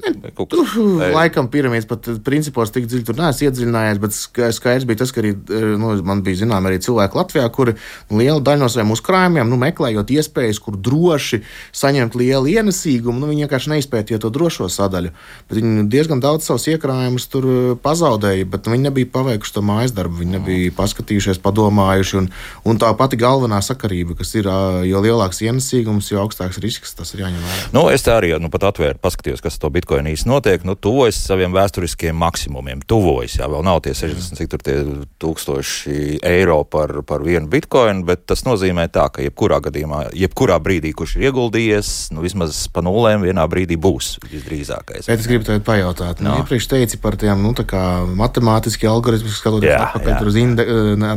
Vai kaut kas- Tur vai- laikam piramīdas pat eh, principos tik dziļi tur neesmu iedziļinājies, bet ska- skaidrs bija tas, ka arī eh, nu, man bija zināmi arī cilvēki Latvijā, kuri lielu daļu no saviem uzkrājumiem, nu, meklējot iespējas, kur droši saņemt lielu ienesīgumu, nu, viņi vienkārši neizpētīja to drošo sadaļu. Bet viņi diezgan daudz savus iekrājumus tur eh, pazaudēja, bet nu, viņi nebija paveikuši to mājas darbu, viņi nebija paskatījušies, padomājuši. Un, un tā pati galvenā sakarība, kas ir, jo lielāks ienesīgums, jo augstāks risks, tas ir jāņem vērā. Nu, es tā arī nu, pat atvēru, paskatījos, kas to bitkoinu īsti notiek. Nu, tuvojas saviem vēsturiskiem maksimumiem. Tuvojas, jā, vēl nav tie 60, cik tur tie tūkstoši eiro par, par vienu bitkoinu, bet tas nozīmē tā, ka jebkurā gadījumā, jebkurā brīdī, kurš ir ieguldījies, nu, vismaz pa nulēm vienā brīdī būs visdrīzākais. Bet es gribu tevi pajautāt, nu, No. iepriekš teici par tiem nu, tā kā matemātiski algoritmi, skatoties Jā, atpakaļ jā. uz inde,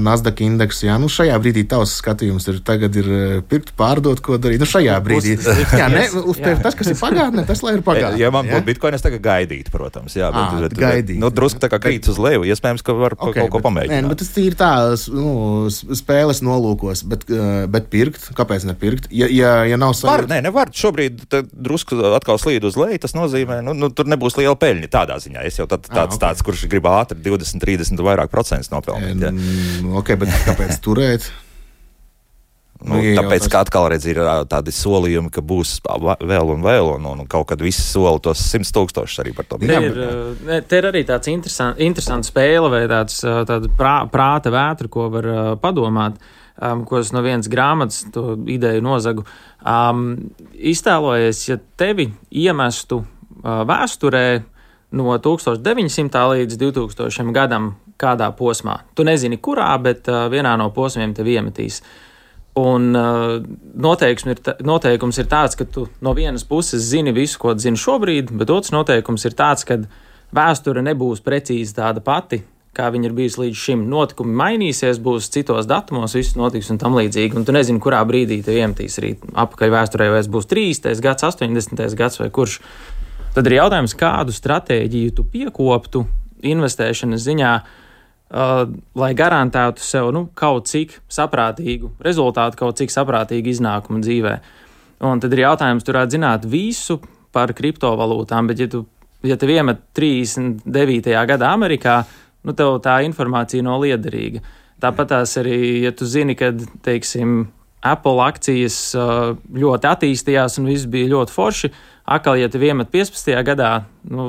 Nasdaq indeksu. Jā, nu, šajā brīdī tavs skatījums ir tagad ir eh, pirkt, pārdot, ko darīt. Nu, šajā brīdī. Jā, ne, uz tevi tas, kas ir pagātnē, tas lai ir pagātnē. Ja man jā? būtu bitkoins, es tagad gaidītu, protams. Jā, bet, bet, gaidīt. bet, nu, drusku tā kā krīt uz leju. Iespējams, ka var okay, kaut ko pamēģināt. Nē, nu, bet tas ir tā, nu, spēles nolūkos, bet, eh, bet pirkt, kāpēc nepirkt? Ja, ja, ja nav Var, sajūta, nē, nevar. Šobrīd tā drusku atkal slīd uz leju. Tas nozīmē, nu, nu, tur nebūs liela peļņa. Tādā ziņā es jau tāds, Ah, ah, ok. okay. tāds, kurš grib ātri 20, 30 un vairāk procentus nopelnīt. jā. Mm, ok, bet kāpēc turēt? Nu, Nu, ja jau tāpēc, tas- kā atkal redz, ir tādi solījumi, ka būs vēl un vēl, un, un, kaut kad visi sola tos 100 tūkstošus arī par to. Uh, ne, te ir arī tāds interesants, interesants spēle vai tāds uh, prā, prāta vētra, ko var uh, padomāt, um, ko es no vienas grāmatas ideju nozagu. Um, iztēlojies, ja tevi iemestu uh, vēsturē no 1900 līdz 2000 gadam kādā posmā. Tu nezini, kurā, bet uh, vienā no posmiem tevi iemetīs. Un uh, noteikums ir, ta- noteikums ir tāds, ka tu no vienas puses zini visu, ko zini šobrīd, bet otrs noteikums ir tāds, ka vēsture nebūs precīzi tāda pati, kā viņa ir bijusi līdz šim. Notikumi mainīsies, būs citos datumos, viss notiks un tam līdzīgi. Un tu nezini, kurā brīdī te iemetīs arī apakaļ vēsturē, vai būs 30. gads, 80. gads vai kurš. Tad ir jautājums, kādu stratēģiju tu piekoptu investēšanas ziņā, uh, lai garantētu sev nu, kaut cik saprātīgu rezultātu, kaut cik saprātīgu iznākumu dzīvē. Un tad ir jautājums, tur zināt visu par kriptovalūtām, bet ja tu ja tev iemet 39. gadā Amerikā, nu tev tā informācija nav liederīga. Tāpat tās arī, ja tu zini, ka, teiksim, Apple akcijas ļoti attīstījās un viss bija ļoti forši. Akal, ja tev iemet 15. gadā, nu,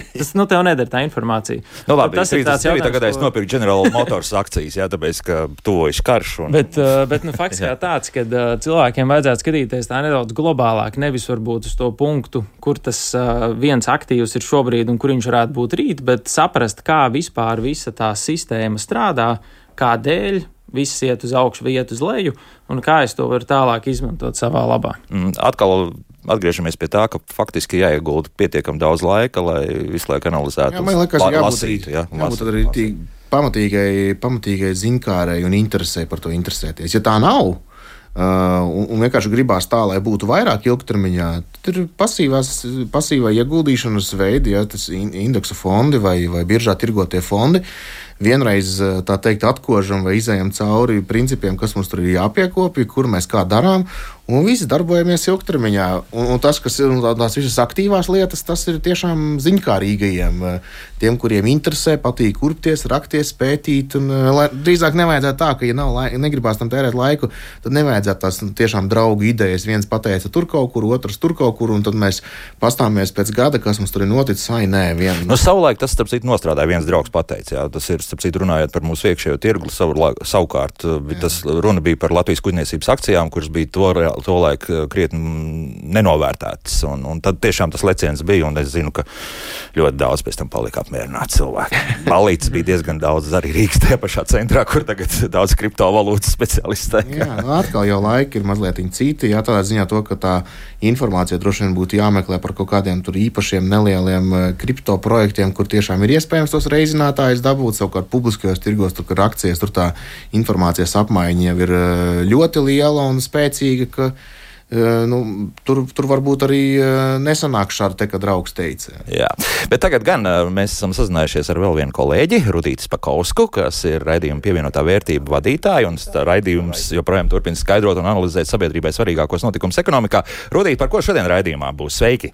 Tas nu, tev neder tā informācija. Nu, labi, tas ir tāds jautājums, gadā ko... es nopirku General Motors akcijas, jā, tāpēc, ka tuvojas karš. Un... Bet, uh, bet nu, fakts kā tāds, ka uh, cilvēkiem vajadzētu skatīties tā nedaudz globālāk, nevis varbūt uz to punktu, kur tas uh, viens aktīvs ir šobrīd un kur viņš varētu būt rīt, bet saprast, kā vispār visa tā sistēma strādā, kādēļ viss iet uz augšu, iet uz leju, un kā es to varu tālāk izmantot savā labā. Mm, atkal atgriežamies pie tā, ka faktiski jāiegulda pietiekami daudz laika, lai visu laiku analizētu. Jā, liekas, jābūt, lasītu, jā, jābūt arī pamatīgai, pamatīgai ziņkārai un interesē par to interesēties. Ja tā nav, Uh, un, un vienkārši gribās tā, lai būtu vairāk ilgtermiņā. Tad ir pasīvās, pasīvā ieguldīšanas veidi, ja tas indeksa fondi vai, vai biržā tirgotie fondi. Vienreiz tā teikt, atkožam vai izējam cauri principiem, kas mums tur ir jāpiekopja, kur mēs kā darām, Un visi darbojamies ilgtermiņā. Un, un tas, kas ir tās visas aktīvās lietas, tas ir tiešām ziņkārīgajiem. Tiem, kuriem interesē, patīk kurpties, rakties, pētīt. Un, lai, drīzāk nevajadzētu tā, ka, ja nav laika, negribās tam tērēt laiku, tad nevajadzētu tās nu, tiešām draugu idejas. Viens pateica tur kaut kur, otrs tur kaut kur, un tad mēs pastāmies pēc gada, kas mums tur ir noticis. Vai nē, vien. Nu, savulaik tas, starp citu, nostrādāja viens draugs pateica. Jā, tas ir, starp citu, runājot par mūsu iekšējo tirgu, savu, savukārt tas runa bija par Latvijas kuģniecības akcijām, kuras bija to reāli tolaik eh, krietni nenovērtētas. Un, un tad tiešām tas leciens bija, un es zinu, ka ļoti daudz pēc tam palika apmierināti cilvēki. Balīts bija diezgan daudz arī Rīgas tajā pašā centrā, kur tagad daudz kriptovalūtas speciālisti. Jā, nu, atkal jau laika ir mazliet citi. Jā, tādā ziņā to, ka tā informācija droši vien būtu jāmeklē par kaut kādiem īpašiem nelieliem eh, kripto projektiem, kur tiešām ir iespējams tos reizinātājus dabūt. Savukārt publiskajos tirgos, tur, kur akcijas, tur tā informācijas apmaiņa jau ir eh, ļoti liela un spēcīga. Ka, nu, tur, tur varbūt arī nesanāk šādi, te, kad draugs teica. Jā, bet tagad gan mēs esam sazinājušies ar vēl vienu kolēģi, Rudītis Pakausku, kas ir raidījuma pievienotā vērtība vadītāja, un raidījums joprojām turpina skaidrot un analizēt sabiedrībai svarīgākos notikumus ekonomikā. Rudīt, par ko šodien raidījumā būs? Sveiki!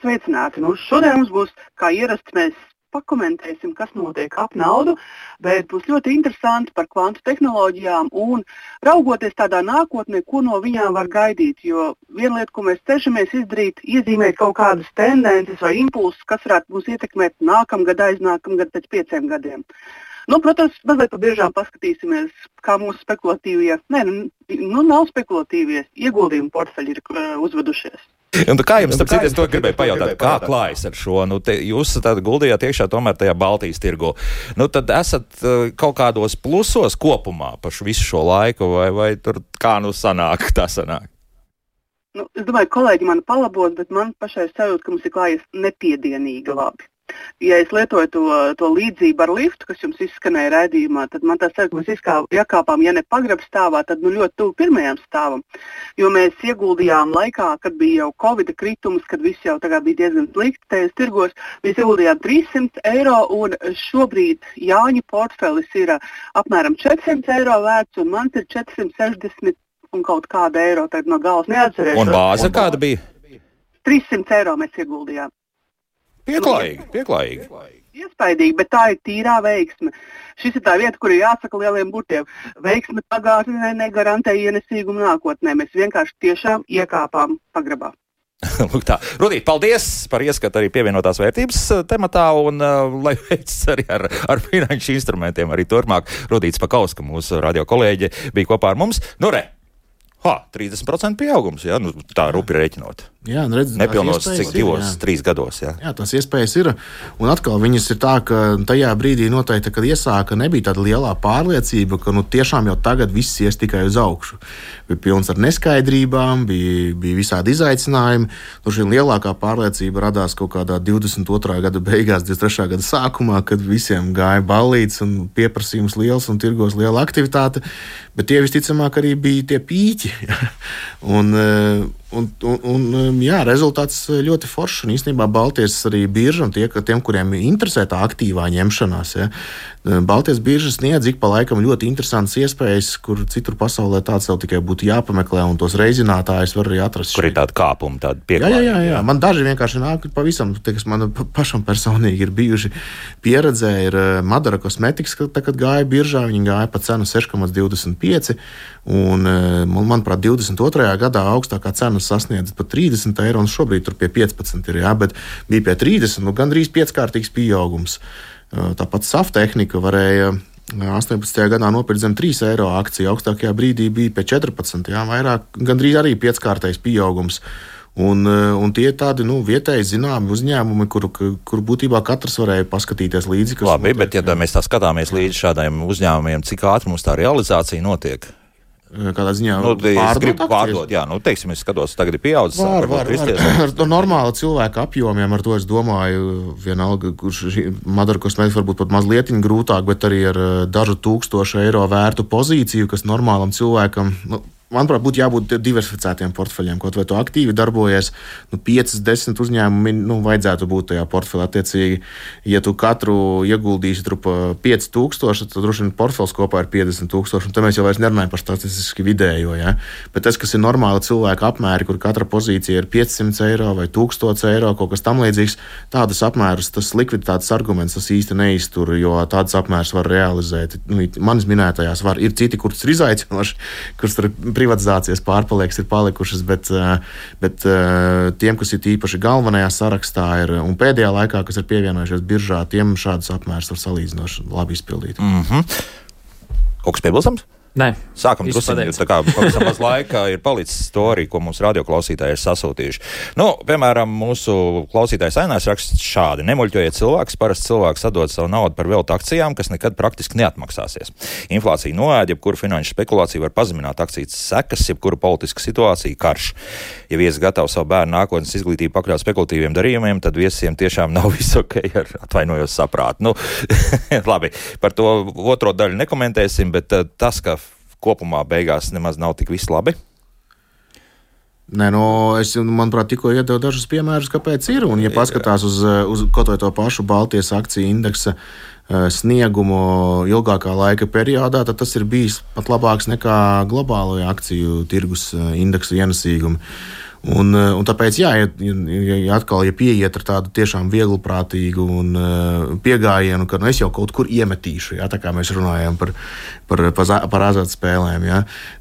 Sveicināti! Nu, šodien mums būs, kā ierasts, mēs pakomentēsim, kas notiek ap naudu, bet būs ļoti interesanti par kvantu tehnoloģijām un raugoties tādā nākotnē, ko no viņām var gaidīt. Jo viena lieta, ko mēs cenšamies izdarīt, iezīmēt kaut kādas tendences vai impulsus, kas varētu mūs ietekmēt nākamgad, aiznākamgad, pēc pieciem gadiem. Nu, protams, mazliet biežāk paskatīsimies, kā mūsu spekulatīvie, ne, nu, nu nav spekulatīvie ieguldījumu portfeļi ir uh, uzvedušies. Un kā jums, starp citu, es to gribēju pajautāt, kā klājas ar šo? Nu, te, jūs guldījāt iekšā tomēr tajā Baltijas tirgu. Nu, tad esat uh, kaut kādos plusos kopumā par visu šo laiku, vai, vai tur kā nu sanāk, tā sanāk? Nu, es domāju, kolēģi man palabos, bet man pašai sajūta, ka mums ir klājies nepiedienīgi labi. Ja es lietoju to, to līdzību ar liftu, kas jums izskanēja redzējumā, tad man tas ir, ka mēs iekāpām, ja ne pagrabā stāvā, tad nu, ļoti tuvu pirmajam stāvam. Jo mēs ieguldījām laikā, kad bija jau Covid kritums, kad viss jau bija diezgan slikti tajos tirgos. Mēs ieguldījām 300 eiro, un šobrīd Jāņa portfelis ir apmēram 400 eiro vērts, un mans ir 460 un kaut kāda eiro no galas neatcerēšos. Un bāze kāda bija? 300 eiro mēs ieguldījām. Pieklājīgi, pieklājīgi. Iespaidīgi, bet tā ir tīrā veiksme. Šis ir tā vieta, kur ir jāsaka lieliem burtiem. Veiksme pagātnē negarantē ienesīgumu nākotnē. Mēs vienkārši tiešām iekāpām pagrabā. Lūk, tā. Rudīt, paldies par ieskatu arī pievienotās vērtības uh, tematā un uh, lai veicas arī ar, ar finanšu instrumentiem arī turpmāk. Rudīts Pakauska, mūsu radio kolēģe, bija kopā ar mums. Nu, re! Ha, 30% pieaugums, jā, nu, tā rupi rēķinot. Jā, nu redz, Nepilnos cik divos, jā. trīs gados. Jā. jā, tās iespējas ir. Un atkal viņas ir tā, ka tajā brīdī noteikti, kad iesāka, nebija tāda lielā pārliecība, ka nu, tiešām jau tagad viss ies tikai uz augšu. Bija pilns ar neskaidrībām, bija, bija visādi izaicinājumi. Nu, šī lielākā pārliecība radās kaut kādā 22. gada beigās, 23. gada sākumā, kad visiem gāja balīts un pieprasījums liels un tirgos liela aktivitāte. Bet tie visticamāk arī bija tie pīķi. un, Un, un, un, um, jā, rezultāts ļoti foršs. Un īstenībā Baltijas arī birža un tie, tiem, kuriem interesē tā aktīvā ņemšanās, ja, Baltijas birža sniedz ik pa laikam ļoti interesantas iespējas, kur citur pasaulē tāds vēl tikai būtu jāpameklē, un tos reizinātājus var arī atrast. Kur ir tāda kāpuma, tāda pieeja? Jā, jā, jā, jā. Man daži vienkārši nāk pavisam, tie, kas man pašam personīgi ir bijuši pieredzē, ir Madara kosmetikas, kad, kad gāja biržā, viņi gāja pa cenu 6,25. Un, manuprāt, 22. gadā augstākā cena sasniedz pat 30 eiro, un šobrīd tur pie 15 ir, jā, bet bija pie 30, nu gandrīz pieckārtīgs pieaugums. Tāpat saftehnika varēja 18. gadā nopirkt zem 3 eiro akciju, augstākajā brīdī bija pie 14, jā, vairāk, gandrīz arī pieckārtais pieaugums. Un, un tie ir tādi nu, vietēji zināmi uzņēmumi, kur, kur būtībā katrs varēja paskatīties līdzi. Labi, notiek, bet ja mēs tā skatāmies līdzi šādiem uzņēmumiem, cik ātri mums tā realizācija notiek? Kādā ziņā nu, pārdot. pārdot jā, nu, teiksim, es skatos, tagad ir pieaudzis. Var, var, var. Ar to normālu cilvēku apjomiem, ar to es domāju, vienalga, kurš Madara kosmētikas varbūt pat mazliet grūtāk, bet arī ar dažu tūkstošu eiro vērtu pozīciju, kas normālam cilvēkam. Nu, manuprāt, būtu jābūt diversificētiem portfeļiem. Kaut vai tu aktīvi darbojies, nu, 5, 10 uzņēmumi nu, vajadzētu būt tajā portfelī. Attiecīgi, ja tu katru ieguldīsi pa 5000, tad droši vien portfels kopā ir 50,000. Tad mēs jau nerunājam par statistiski vidējo. Ja? Bet tas, kas ir normāli cilvēka apmēri, kur katra pozīcija ir 500 eiro vai 1000 eiro, kaut kas tamlīdzīgs, tādas apmērus tas likviditātes arguments tas īsti neiztur, jo tādas apmērus var realizēt. Nu, manis minētajās var, ir citi, kurus ir izaicinoši, kurus tur privatizācijas pārpalieks ir palikušas, bet, eh, bet eh, tiem, kas ir īpaši galvenajā sarakstā, ir, un pēdējā laikā, kas ir pievienojušies biržā, tiem šādas apmērs var salīdzinoši labi izpildīt. Mm -hmm. Kaut kas piebilstams? Nē, Sākam druskuļi, tā kā pavisam maz laika ir palicis storija, ko mums radioklausītāji ir sasūtījuši. Nu, piemēram, mūsu klausītājs ainās raksta šādi: Nemuļķojiet cilvēkus, parasti cilvēks atdod savu naudu par veltu akcijām, kas nekad praktiski neatmaksāsies. Inflācija noēd, jebkuru finanšu spekulāciju var pazemināt akcijas sekas, jebkuru politisku situāciju, karš. Ja viesis gatavs savu bērnu nākotnes izglītību pakļaut spekulatīviem darījumiem, tad viesiem tiešām nav viss ok ar atvainojos saprātu. Nu, labi, par to otro daļu nekomentēsim, bet uh, tas, ka kopumā beigās nemaz nav tik viss labi. Nē, no, es, manuprāt, tikko iedevu dažus piemērus, kāpēc ir. Un, ja paskatās uz, uz kaut vai to pašu Baltijas akciju indeksa eh, sniegumu ilgākā laika periodā, tad tas ir bijis pat labāks nekā globālajā akciju tirgus eh, indeksa ienesīgumi. Un, eh, un tāpēc, jā, ja, ja, ja atkal ja pieiet ar tādu tiešām vieglprātīgu un uh, pieejamību, ka nu, es jau kaut kur iemetīšu, jā, tā kā mēs runājam par, par, par, par azartspēlēm, jā,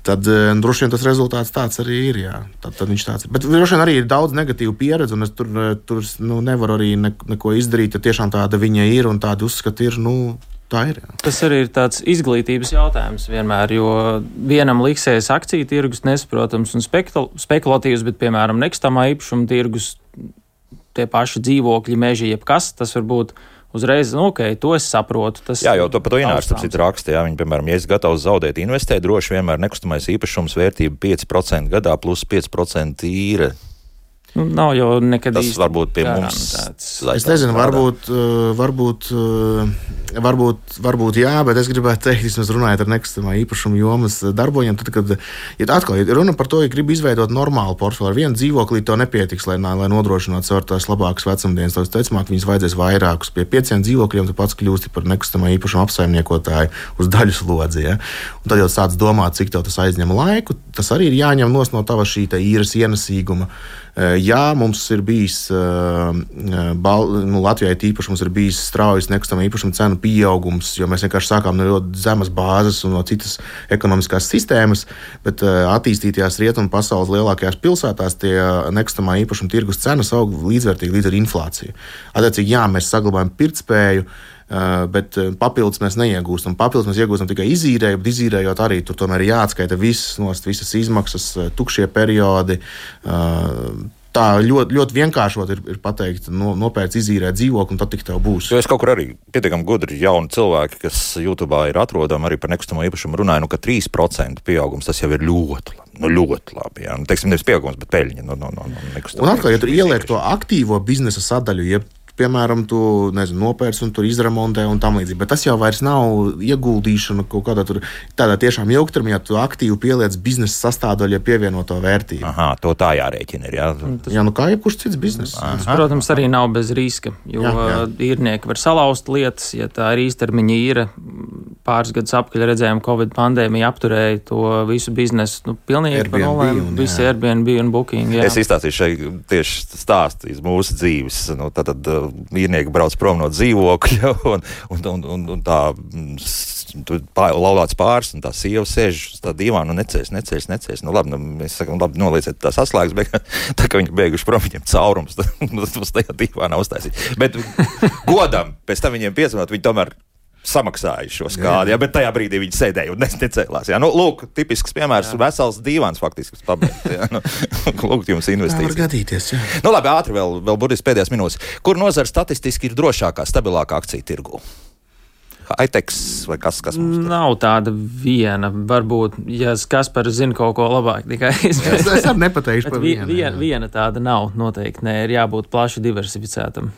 tad uh, droši vien tas rezultāts tāds arī ir. Jā, tad, tad viņš tāds ir. Bet droši vien arī ir daudz negatīvu pieredzi, un es tur, tur nu, nevaru arī ne, neko izdarīt, ja tiešām tāda viņa ir un tāda uzskata ir. Nu, Tā ir. Jā. Tas arī ir tāds izglītības jautājums vienmēr, jo vienam liksies akciju tirgus nesaprotams un spekulatīvs, bet, piemēram, nekustamā īpašuma tirgus, tie paši dzīvokļi, meži, jebkas, tas var būt uzreiz, nu, ok, to es saprotu. Tas jā, jau to par to Inārs raksta. Jā, viņi, piemēram, ja es gatavs zaudēt, investēt, droši vienmēr nekustamais īpašums vērtība 5% gadā plus 5% īre. Nu, nav jau nekad tas varbūt pie mums tāds. Es nezinu, varbūt, uh, varbūt, uh, varbūt, varbūt jā, bet es gribētu teikt, vismaz runājot ar nekustamā īpašuma jomas darbojiem, tad, kad ja atkal ja runa par to, ja grib izveidot normālu portfeli, ar vienu dzīvokli to nepietiks, lai, lai nodrošinātu sev tās labākas vecumdienas. Tad, ticamāk, viņas vajadzēs vairākus. Pie pieciem dzīvokļiem tu pats kļūsti par nekustamā īpašuma apsaimniekotāju uz daļu slodzi. Ja? Un tad jau sāc domāt, cik tev tas aizņem laiku. Tas arī ir jāņem no tava šī īres ienesīguma. Eh, jā, mums ir bijis, eh, bal, nu, Latvijai tīpaši mums ir bijis straujas nekustamā īpašuma cenu pieaugums, jo mēs vienkārši sākām no ļoti zemes bāzes un no citas ekonomiskās sistēmas, bet eh, attīstītajās rietumu pasaules lielākajās pilsētās tie nekustamā īpašuma tirgus cenas aug līdzvērtīgi līdz ar inflāciju. Attiecīgi, jā, mēs saglabājam pirktspēju. Uh, bet papildus mēs neiegūstam. Papildus mēs iegūstam tikai izīrēju, bet izīrējot arī tur tomēr ir jāatskaita visas, nost, visas izmaksas, tukšie periodi. Tā ļoti, ļoti vienkāršot ir, ir pateikt, no, nopērts, izīrēt dzīvokli, un tad tik tev būs. Jo es kaut kur arī pietiekami gudri jauni cilvēki, kas YouTube ir atrodami arī par nekustamo īpašumu, runāju, nu, ka 3% pieaugums tas jau ir ļoti labi. Nu, ļoti labi. Jā. Nu, teiksim, nevis pieaugums, bet peļņa no, no, no. Un atkal, ja tu ieliek to aktīvo biznesa sadaļu, jeb piemēram, tu nezinu, nopērci un tur izremontē un tam līdzīgi. Bet tas jau vairs nav ieguldīšana kaut kādā tur, tādā tiešām ilgtermiņā, tu aktīvi pieliec biznesa sastāvdaļa pievienoto vērtību. Aha, to tā jārēķina. Ir, jā. Tas, jā, nu kā jebkurš cits biznesa. Tas, protams, arī nav bez riska, jo jā, jā. īrnieki var salauzt lietas, ja tā ir īstermiņa īra. Pāris gadus atpakaļ redzējām, ka Covid pandēmija apturēja to visu biznesu. Nu, pilnīgi par nulēm. Visi Airbnb un Booking. Jā. Es izstāstīšu šeit tieši stāstu iz mūsu dzīves. Nu, tad, tad īrnieki brauc prom no dzīvokļa un, un, un, un, un tā laulāts pāris, un tā sieva sēž uz tā divāna un necēs, necēs, necēs. Nu, labi, nu, mēs sakām, labi, nolieciet tās atslēgas, bet tā kā viņi beiguši prom, viņiem caurums, mums tajā divānā uztaisīt. Bet godam, pēc tam viņiem piesmanot, viņi tomēr samaksājuši šo skādi, jā. Jā, bet tajā brīdī viņi sēdēja un necēlās. Jā. Nu, lūk, tipisks piemērs, vesels divāns faktiski pabeigts. Nu, lūk, jums investīcijas. Tā var gadīties. Jā. Nu, labi, ātri vēl, vēl burtiski pēdējās minūtes. Kur nozara statistiski ir drošākā, stabilākā akciju tirgu? Aiteks vai kas, kas mums ir? Nav tāda viena. Varbūt, ja Kaspars zina kaut ko labāk, tikai es. es, es arī nepateikšu par vienu. Viena, viena tāda nav noteikti. Nē, ir jābūt plaši diversificētam.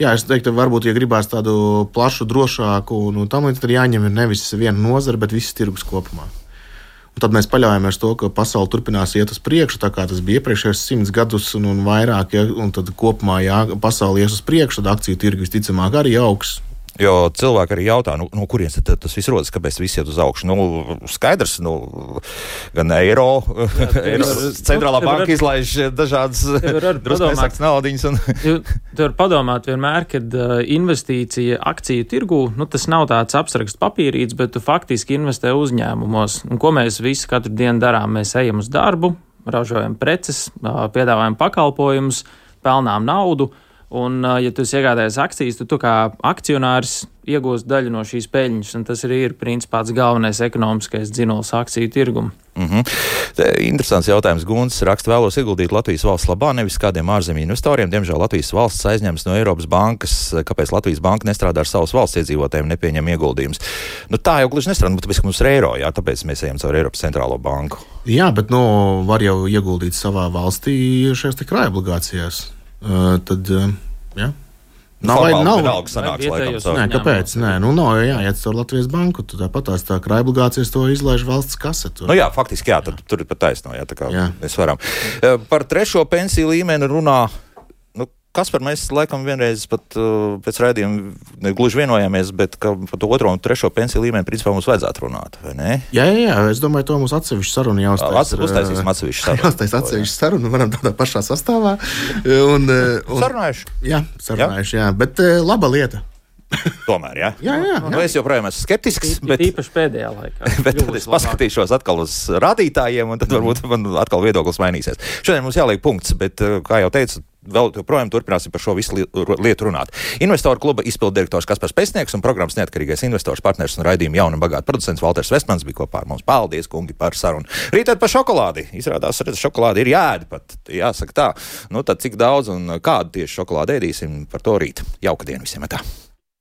Jā, es teiktu, varbūt, ja gribās tādu plašu, drošāku, nu, tam līdz tam jāņem nevis viena nozara, bet visas tirgus kopumā. Un tad mēs paļaujamies to, ka pasaule turpinās iet uz priekšu, tā kā tas bija iepriekšējos simts gadus un, un vairāk. Ja, un tad kopumā, ja pasaule ies uz priekšu, tad akciju tirgus visticamāk arī augs. Jo cilvēki arī jautā, nu, no kurienes tas viss rodas, kāpēc viss iet uz augšu. Nu, skaidrs, nu, gan eiro, Jā, eiro centrālā banka var, izlaiž dažādas drusku naudiņas. Un... Tu vari padomāt vienmēr, kad uh, investīcija akciju tirgū, nu, tas nav tāds abstrakts papīrīts, bet tu faktiski investē uzņēmumos. Un ko mēs visi katru dienu darām? Mēs ejam uz darbu, ražojam preces, uh, piedāvājam pakalpojumus, pelnām naudu. Un, ja tu iegādājies akcijas, tad tu kā akcionārs iegūsi daļu no šīs peļņas, un tas arī ir principā tas galvenais ekonomiskais dzinējums akciju tirgumam. Mm -hmm. Te, interesants jautājums. Guns raksta, vēlos ieguldīt Latvijas valsts labā, nevis kādiem ārzemju investoriem. Diemžēl Latvijas valsts aizņems no Eiropas bankas, kāpēc Latvijas banka nestrādā ar savas valsts iedzīvotājiem, nepieņem ieguldījumus. Nu, tā jau gluži nestrādā, nu, tāpēc, ka mums ir eiro, jā, tāpēc mēs ejam caur Eiropas centrālo banku. Jā, bet nu, var jau ieguldīt savā valstī šajās krājuma obligācijās. Uh, tad, uh, ja. Nav vai nav vienalga sanāks, laikam. Nē, kāpēc? Nē, nu nav jau jāiet caur Latvijas banku. Tu tāpat tās tā kā obligācijas to izlaiž valsts kasetu. Nu jā, faktiski jā, tad tur ir pat taisno, jā, tā kā jā. mēs varam. Par trešo pensiju līmeni runā Kas par mēs laikam vienreiz pat uh, pēc raidījuma gluži vienojāmies, bet par to otro un trešo pensiju līmeni principā mums vajadzētu runāt, vai ne? Jā, jā, jā es domāju, to mums atsevišķi saruna jāuztais. Uztaisīsim atsevišķu sarunu. Jāuztais atsevišķu sarunu, varam tādā pašā sastāvā. Un, un, sarunājuši. Jā, sarunājuši, jā, bet uh, laba lieta. Tomēr, jā. jā, jā, jā. Nu, es joprojām esmu skeptisks. Bet īpaši pēdējā laikā. bet tad es paskatīšos atkal uz rādītājiem, un tad varbūt man atkal viedoklis mainīsies. Šodien mums jāliek punkts, bet, uh, kā jau teicu, vēl joprojām turpināsim par šo visu lietu runāt. Investoru kluba izpildu direktors Kaspars Pēcnieks un programmas neatkarīgais investors, partners un raidījuma jauna un bagāta producents Valters Vestmans bija kopā ar mums. Paldies, kungi, par sarunu. Rītēt par šokolādi. Izrādās, ka šokolādi ir jāēd pat, jāsaka tā. Nu, tad cik daudz un kādu tieši šokolādi ēdīsim, par to rīt. Jauka diena visiem! Tā.